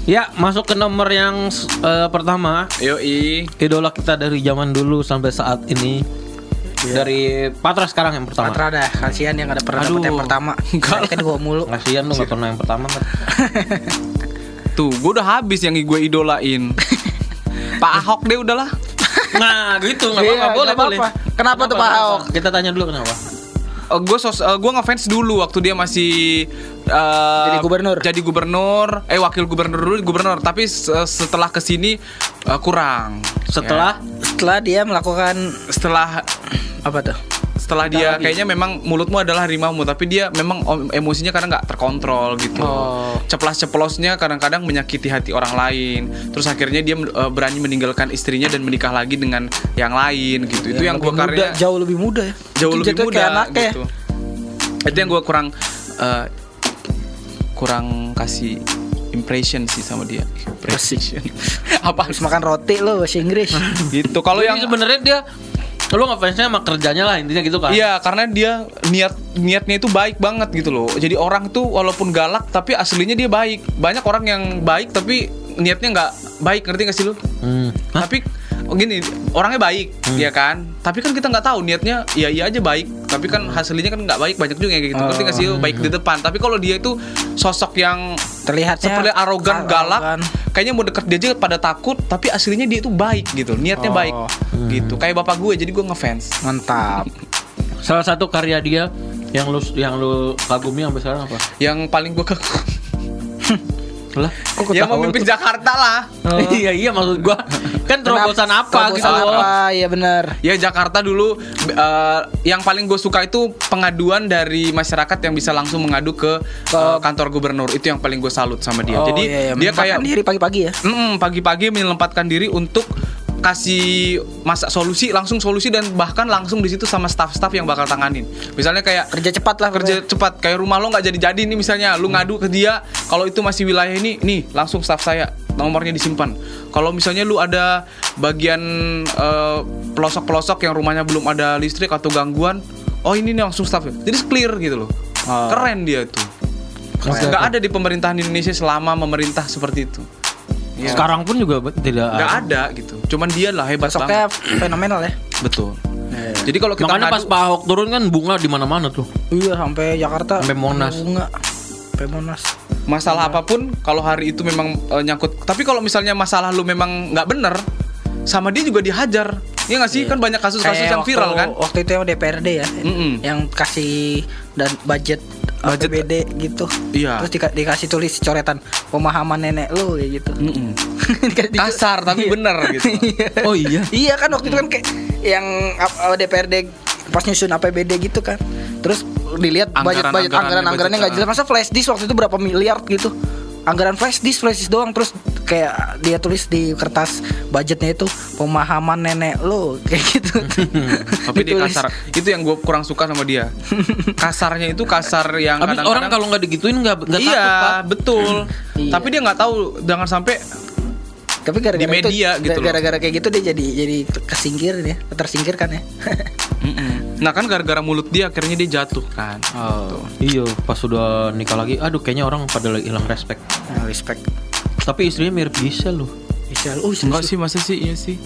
Ya, masuk ke nomor yang eh, pertama Yoi. idola kita dari zaman dulu sampai saat ini dari Patra sekarang yang pertama. Patra dah, kasihan yang ada pernah dapet yang pertama. Enggak kedua mulu. Kasihan lu nggak pernah yang pertama kan. Tuh, gue udah habis yang gue idolain. Pak Ahok deh udahlah. Nah gitu nggak Iya, apa-apa boleh boleh. apa-apa. Kenapa tuh Pak Ahok? Kita tanya dulu kenapa. Gue sos, gue ngefans dulu waktu dia masih eh, Jadi gubernur. Jadi gubernur, eh wakil gubernur dulu gubernur, tapi se- setelah ke sini eh, kurang. Setelah Setelah dia melakukan Ya. setelah apa tuh? Setelah dia kayaknya memang mulutmu adalah harimau tapi dia memang emosinya kadang nggak terkontrol gitu. Oh. ceplas-ceplosnya kadang-kadang menyakiti hati orang lain. Terus akhirnya dia eh, berani meninggalkan istrinya dan menikah lagi dengan yang lain gitu. Itu yang gue karya jauh lebih muda ya. jauh Mungkin lebih muda kayak anaknya. ya. gitu. Itu yang gue kurang eh, kurang kasih impression sih sama dia. Impression. Apa Habis makan roti lo bahasa Inggris. gitu. Kalau yang sebenarnya dia lu ngefansnya sama kerjanya lah intinya gitu kan. Iya, karena dia niat niatnya itu baik banget gitu loh. Jadi orang tuh walaupun galak tapi aslinya dia baik. Banyak orang yang baik tapi niatnya nggak baik, ngerti gak sih lu? Hmm. Hah? Tapi gini, orangnya baik, ya kan? Tapi kan kita nggak tahu niatnya iya iya aja baik, tapi kan hasilnya kan nggak baik banyak juga kayak gitu. Ngerti gak sih? Baik di depan, tapi kalau dia itu sosok yang Terlihatnya seperti arogan, ar- galak, arogan. kayaknya mau deket dia aja pada takut, tapi aslinya dia itu baik gitu, niatnya Oh. baik, gitu. Kayak bapak gue, jadi gue ngefans. Mantap. Salah satu karya dia yang lu yang lu kagumi sampai sekarang apa? Yang paling gue kagum Lah, Kok Ya ketawa memimpin tuh? Jakarta lah. iya iya maksud gua kan terobosan apa gitu loh. apa? Iya benar. Ya Jakarta dulu eh, yang paling gue suka itu pengaduan dari masyarakat yang bisa langsung mengadu ke eh, kantor gubernur itu yang paling gue salut sama dia. Oh, Jadi iya, iya. dia kayak diri pagi-pagi ya. Mm-mm, pagi-pagi menyempatkan diri untuk kasih masa solusi langsung solusi dan bahkan langsung di situ sama staff-staff yang bakal tanganin. Misalnya kayak Kerja cepat lah kerja cepat kayak rumah lo nggak jadi-jadi nih misalnya lu ngadu ke dia kalau itu masih wilayah ini nih langsung staff saya nomornya disimpan. Kalau misalnya lu ada bagian eh, pelosok-pelosok yang rumahnya belum ada listrik atau gangguan oh ini nih langsung staff jadi clear gitu loh. Oh. keren dia tuh. Nggak ada di pemerintahan Indonesia selama memerintah seperti itu Iya. Sekarang pun juga tidak nggak ada. ada gitu cuman dia lah hebat Sosoknya banget fenomenal ya. betul jadi kalau kita Makanya ngadu- pas Pak Ahok turun kan bunga di mana-mana tuh. Iya sampai Jakarta. Sampai Monas. Bunga. Sampai Monas. masalah apa pun kalau hari itu memang eh, nyangkut tapi kalau misalnya masalah lu memang nggak bener sama dia juga dihajar ya nggak sih kan banyak kasus-kasus Kayak yang viral kan Waktu itu yang DPRD ya. Mm-mm. Yang kasih dan budget Budget- APBD gitu. Iya. Terus dika- dikasih tulis coretan pemahaman nenek lu ya gitu. Mm-mm. Dikasih- kasar tapi Iya. bener gitu Oh iya. Iya kan waktu itu kan kayak yang DPRD pas nyusun APBD gitu kan. Terus dilihat budget Anggaran- budget anggaran anggarannya nggak jelas. Masa flash disk waktu itu berapa miliar gitu? Anggaran flash disk flash disk doang terus kayak dia tulis di kertas budgetnya itu pemahaman nenek lo kayak gitu. tapi dia kasar itu yang gue kurang suka sama dia kasarnya itu kasar yang Habis kadang-kadang orang kalau nggak digituin nggak nggak iya takut pak. betul Iya. tapi dia nggak tahu jangan sampai Tapi gara-gara Di media itu, gitu gara-gara kayak gitu dia jadi jadi kesingkir ya, tersingkirkan ya. Nah kan gara-gara mulut dia akhirnya dia jatuh kan Oh, iya pas sudah nikah lagi, aduh kayaknya orang pada lagi hilang respect. Nah, respect. Tapi istrinya mirip Gisel loh. Bisa oh, enggak sih masa sih iya sih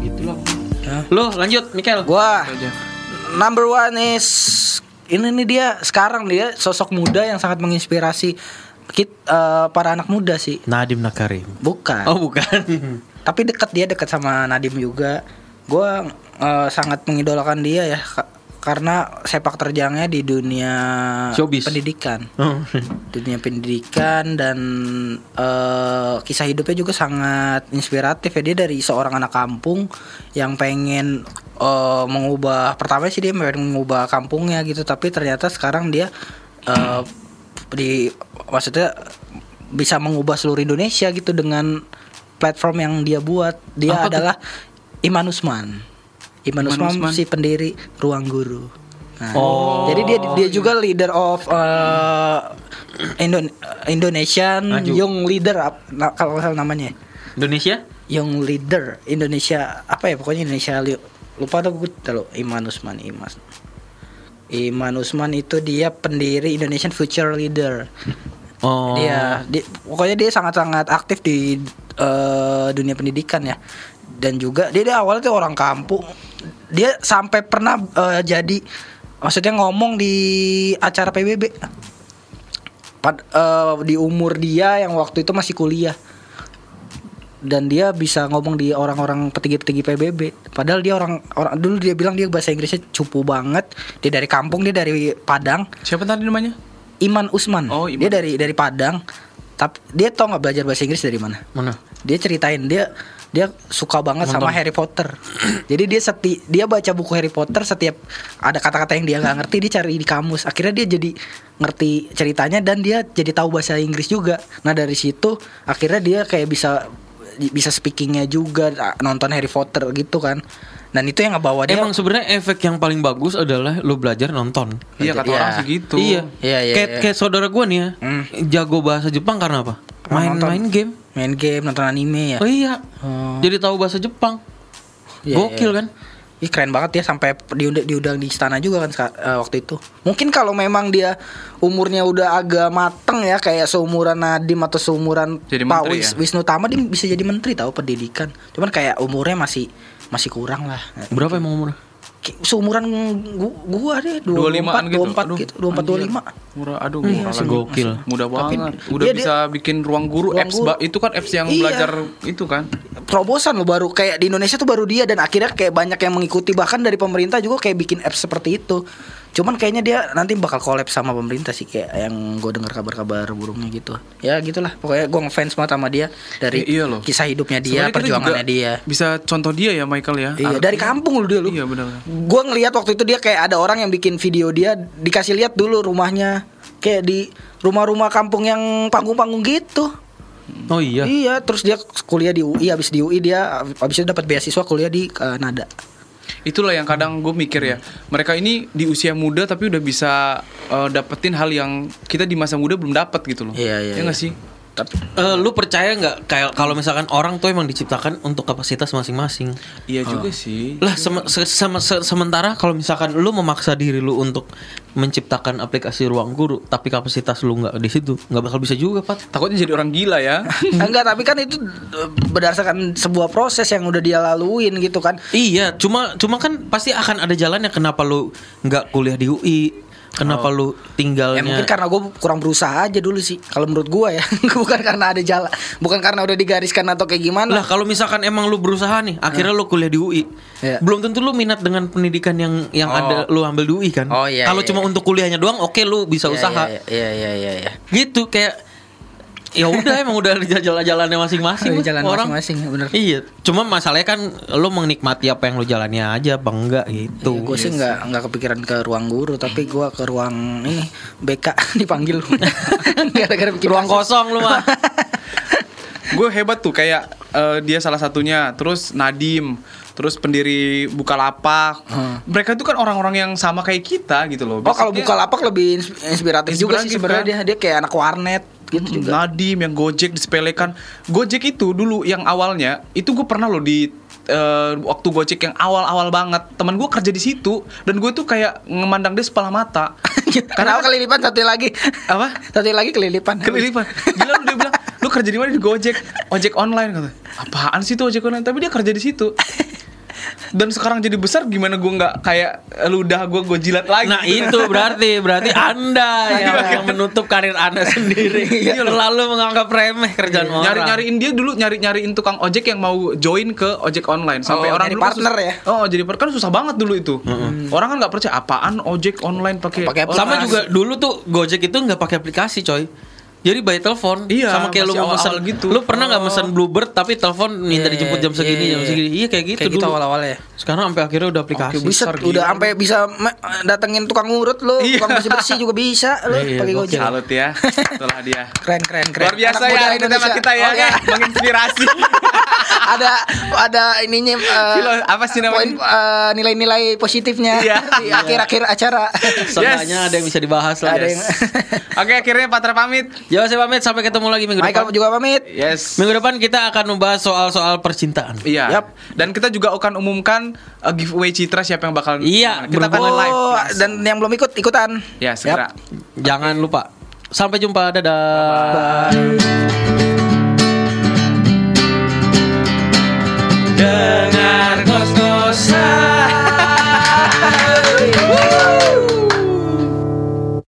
Gitu lah. Ya. Lo lanjut, Mikel. Gua number one is ini nih dia sekarang dia sosok muda yang sangat menginspirasi kit eh, para anak muda sih. Nadim Nakarim. Bukan. Oh bukan. Tapi dekat dia dekat sama Nadim juga. Gua eh, sangat mengidolakan dia ya karena sepak terjangnya di dunia Showbiz. pendidikan. Oh. dunia pendidikan dan eh, kisah hidupnya juga sangat inspiratif ya dia dari seorang anak kampung yang pengen eh, mengubah pertama sih dia pengen mengubah kampungnya gitu tapi ternyata sekarang dia eh, di maksudnya bisa mengubah seluruh Indonesia gitu dengan platform yang dia buat dia Apa adalah Iman Usman Iman Usman, Usman. si pendiri Ruang Guru Nah, Oh. jadi dia dia juga leader of uh, Indo- Indonesian Maju. Young Leader kalau salah namanya Indonesia? Young Leader Indonesia apa ya pokoknya Indonesia lupa tuh gue tahu Iman Usman Iman Iman Usman itu dia pendiri Indonesian Future Leader Oh. Dia, dia pokoknya dia sangat-sangat aktif di eh, dunia pendidikan ya. Dan juga dia, dia awalnya tuh orang kampung. Dia sampai pernah eh, jadi maksudnya ngomong di acara PBB. Pad- eh, di umur dia yang waktu itu masih kuliah. Dan dia bisa ngomong di orang-orang petinggi-petinggi PBB. Padahal dia orang orang dulu dia bilang dia bahasa Inggrisnya cupu banget. Dia dari kampung, dia dari Padang. Siapa tadi namanya? Iman Usman. Oh, Iman. Dia dari dari Padang. Tapi dia tau nggak belajar bahasa Inggris dari mana? Mana? Dia ceritain dia dia suka banget sama Harry Potter. Jadi dia seti dia baca buku Harry Potter setiap ada kata-kata yang dia nggak ngerti dia cari di kamus. Akhirnya dia jadi ngerti ceritanya dan dia jadi tahu bahasa Inggris juga. Nah dari situ akhirnya dia kayak bisa bisa speakingnya juga nonton Harry Potter gitu kan. Dan itu yang ngebawa dia Emang sebenarnya efek yang paling bagus adalah lu belajar nonton. Iya kata Iya. orang sih gitu. Iya. Iya, iya, kayak iya. kayak saudara gua nih ya. Hmm. Jago bahasa Jepang karena apa? Karena Main nonton. main game. Main game nonton anime ya. Oh iya. Oh. Jadi tahu bahasa Jepang. Iya, Gokil iya. kan? Ih keren banget ya sampai diundang, diundang di istana juga kan eh, waktu itu. Mungkin kalau memang dia umurnya udah agak mateng ya kayak seumuran Nadim atau seumuran Jadi Pak menteri Wis- ya? Wisnu Tama dia bisa jadi menteri tahu pendidikan. Cuman kayak umurnya masih masih kurang lah. Berapa emang umurnya? Seumuran gu- gua deh 25-an 24 gitu. 24 Aduh, gitu, 24 25. Murah, aduh, Hmm, murah lagi. gokil. Mudah Tapi banget. Udah dia- bisa bikin ruang guru Ruang apps guru. ba- itu kan apps yang Iya. belajar itu kan. Terobosan lo baru kayak di Indonesia tuh baru dia dan akhirnya kayak banyak yang mengikuti bahkan dari pemerintah juga kayak bikin apps seperti itu. Cuman kayaknya dia nanti bakal collab sama pemerintah sih kayak yang gue dengar kabar-kabar burungnya gitu. Ya gitulah. Pokoknya gue ngefans banget sama dia dari I- iya loh. kisah hidupnya dia, Sebenarnya perjuangannya dia. Bisa contoh dia ya Michael ya. Iya, Arti- dari kampung lu dia lu. Iya benar. Gue ngelihat waktu itu dia kayak ada orang yang bikin video dia dikasih lihat dulu rumahnya kayak di rumah-rumah kampung yang panggung-panggung gitu. Oh iya. Iya, terus dia kuliah di UI, habis di UI dia habis itu dapat beasiswa kuliah di Nada. Itulah yang kadang gue mikir ya. Mereka ini di usia muda tapi udah bisa eh, dapetin hal yang kita di masa muda belum dapat gitu loh. Iya, iya, Ya nggak iya. sih? Tapi Eh, lu percaya nggak kayak kalau misalkan orang tuh emang diciptakan untuk kapasitas masing-masing? Iya juga sih. Lah sem- se- sem- se- sementara kalau misalkan lu memaksa diri lu untuk menciptakan aplikasi ruang guru tapi kapasitas lu nggak di situ, nggak bakal bisa juga, Pat. Takutnya jadi orang gila ya. enggak, tapi kan itu eh, berdasarkan sebuah proses yang udah dia laluin gitu kan. Iya, cuma cuma kan pasti akan ada jalannya kenapa lu nggak kuliah di UI, kenapa lu tinggalnya Ya mungkin karena gue kurang berusaha aja dulu sih. Kalau menurut gue ya, bukan karena ada jalan, bukan karena udah digariskan atau kayak gimana. Lah kalau misalkan emang lu berusaha nih, akhirnya lu kuliah di UI. Iya. Belum tentu lu minat dengan pendidikan yang yang Oh. ada lu ambil di UI kan. Oh, iya, Kalau iya, cuma iya. untuk kuliahnya doang, oke lu bisa Iya, usaha. Iya, iya, iya, iya. iya. Gitu kayak ya udah emang udah di jalan-jalannya masing-masing jalan orang. masing-masing, bener. Iya, cuma masalahnya kan lu menikmati apa yang lu jalani aja apa enggak gitu. gue sih nggak nggak kepikiran ke ruang guru tapi gue ke ruang ini BK dipanggil gara-gara bikin Ruang kasus. kosong lu mah. gue hebat tuh kayak eh, dia salah satunya terus Nadim terus pendiri Bukalapak mereka itu kan orang-orang yang sama kayak kita gitu loh Oh kalau Basicnya buka lapak lebih ins- inspiratif juga sih Inspiratif, sebenarnya kan? dia dia kayak anak warnet gitu juga. Nadim yang Gojek disepelekan. Gojek itu dulu yang awalnya itu gue pernah loh di eh, waktu Gojek yang awal-awal banget. Teman gue kerja di situ dan gue tuh kayak ngemandang dia sebelah mata. Karena kelilipan? Satu lagi. Apa? Satu lagi kelilipan. kelilipan. Gila lu dia bilang lu kerja di mana di Gojek? Ojek online kata. Apaan sih tuh ojek online? Tapi dia kerja di situ dan sekarang jadi besar gimana gue nggak kayak ludah gue gue jilat lagi? Nah gitu. itu berarti berarti anda yang, yang menutup karir anda sendiri. Lalu menganggap remeh kerjaan orang. Nyari nyariin dia dulu nyari nyariin tukang ojek yang mau join ke ojek online. Sampai Oh, orang dulu kan partner sus- ya? oh jadi partner. Kan susah banget dulu itu. Orang kan nggak percaya apaan ojek online pakai Sama juga dulu tuh Gojek itu nggak pakai aplikasi coy Jadi by telepon Iya, Sama kayak lu awal-awal gitu. Lu pernah nggak mesen Bluebird Tapi telepon minta Iya, dijemput jam iya, segini iya, jam iya. segini Iya kayak gitu Kayak gitu dulu awal-awal ya. Sekarang sampai akhirnya udah aplikasi Oke, Bisa udah gila. sampai bisa datengin tukang urut lo, Iya. tukang bersih bersih juga bisa lo Iya, pakai. Gojek. salut ya itulah dia Keren keren keren. luar biasa Anak ya itu tema Indonesia. kita ya Oh, iya. menginspirasi ada ada ininya Filo- apa sih namanya? poin, eh, nilai-nilai positifnya Iya. di akhir-akhir acara. Seenggaknya ada yang bisa dibahas lah Ada yes. yang oke akhirnya Patra pamit Ya saya pamit sampai ketemu lagi minggu Michael depan juga pamit. yes Minggu depan kita akan membahas soal-soal percintaan Iya. Yap. Dan kita juga akan umumkan uh, giveaway Citra siapa yang bakal Iya, kita akan live. Oh, langsung. dan yang belum ikut ikutan. ya segera. Jangan lupa Sampai jumpa. Dadah. Bye.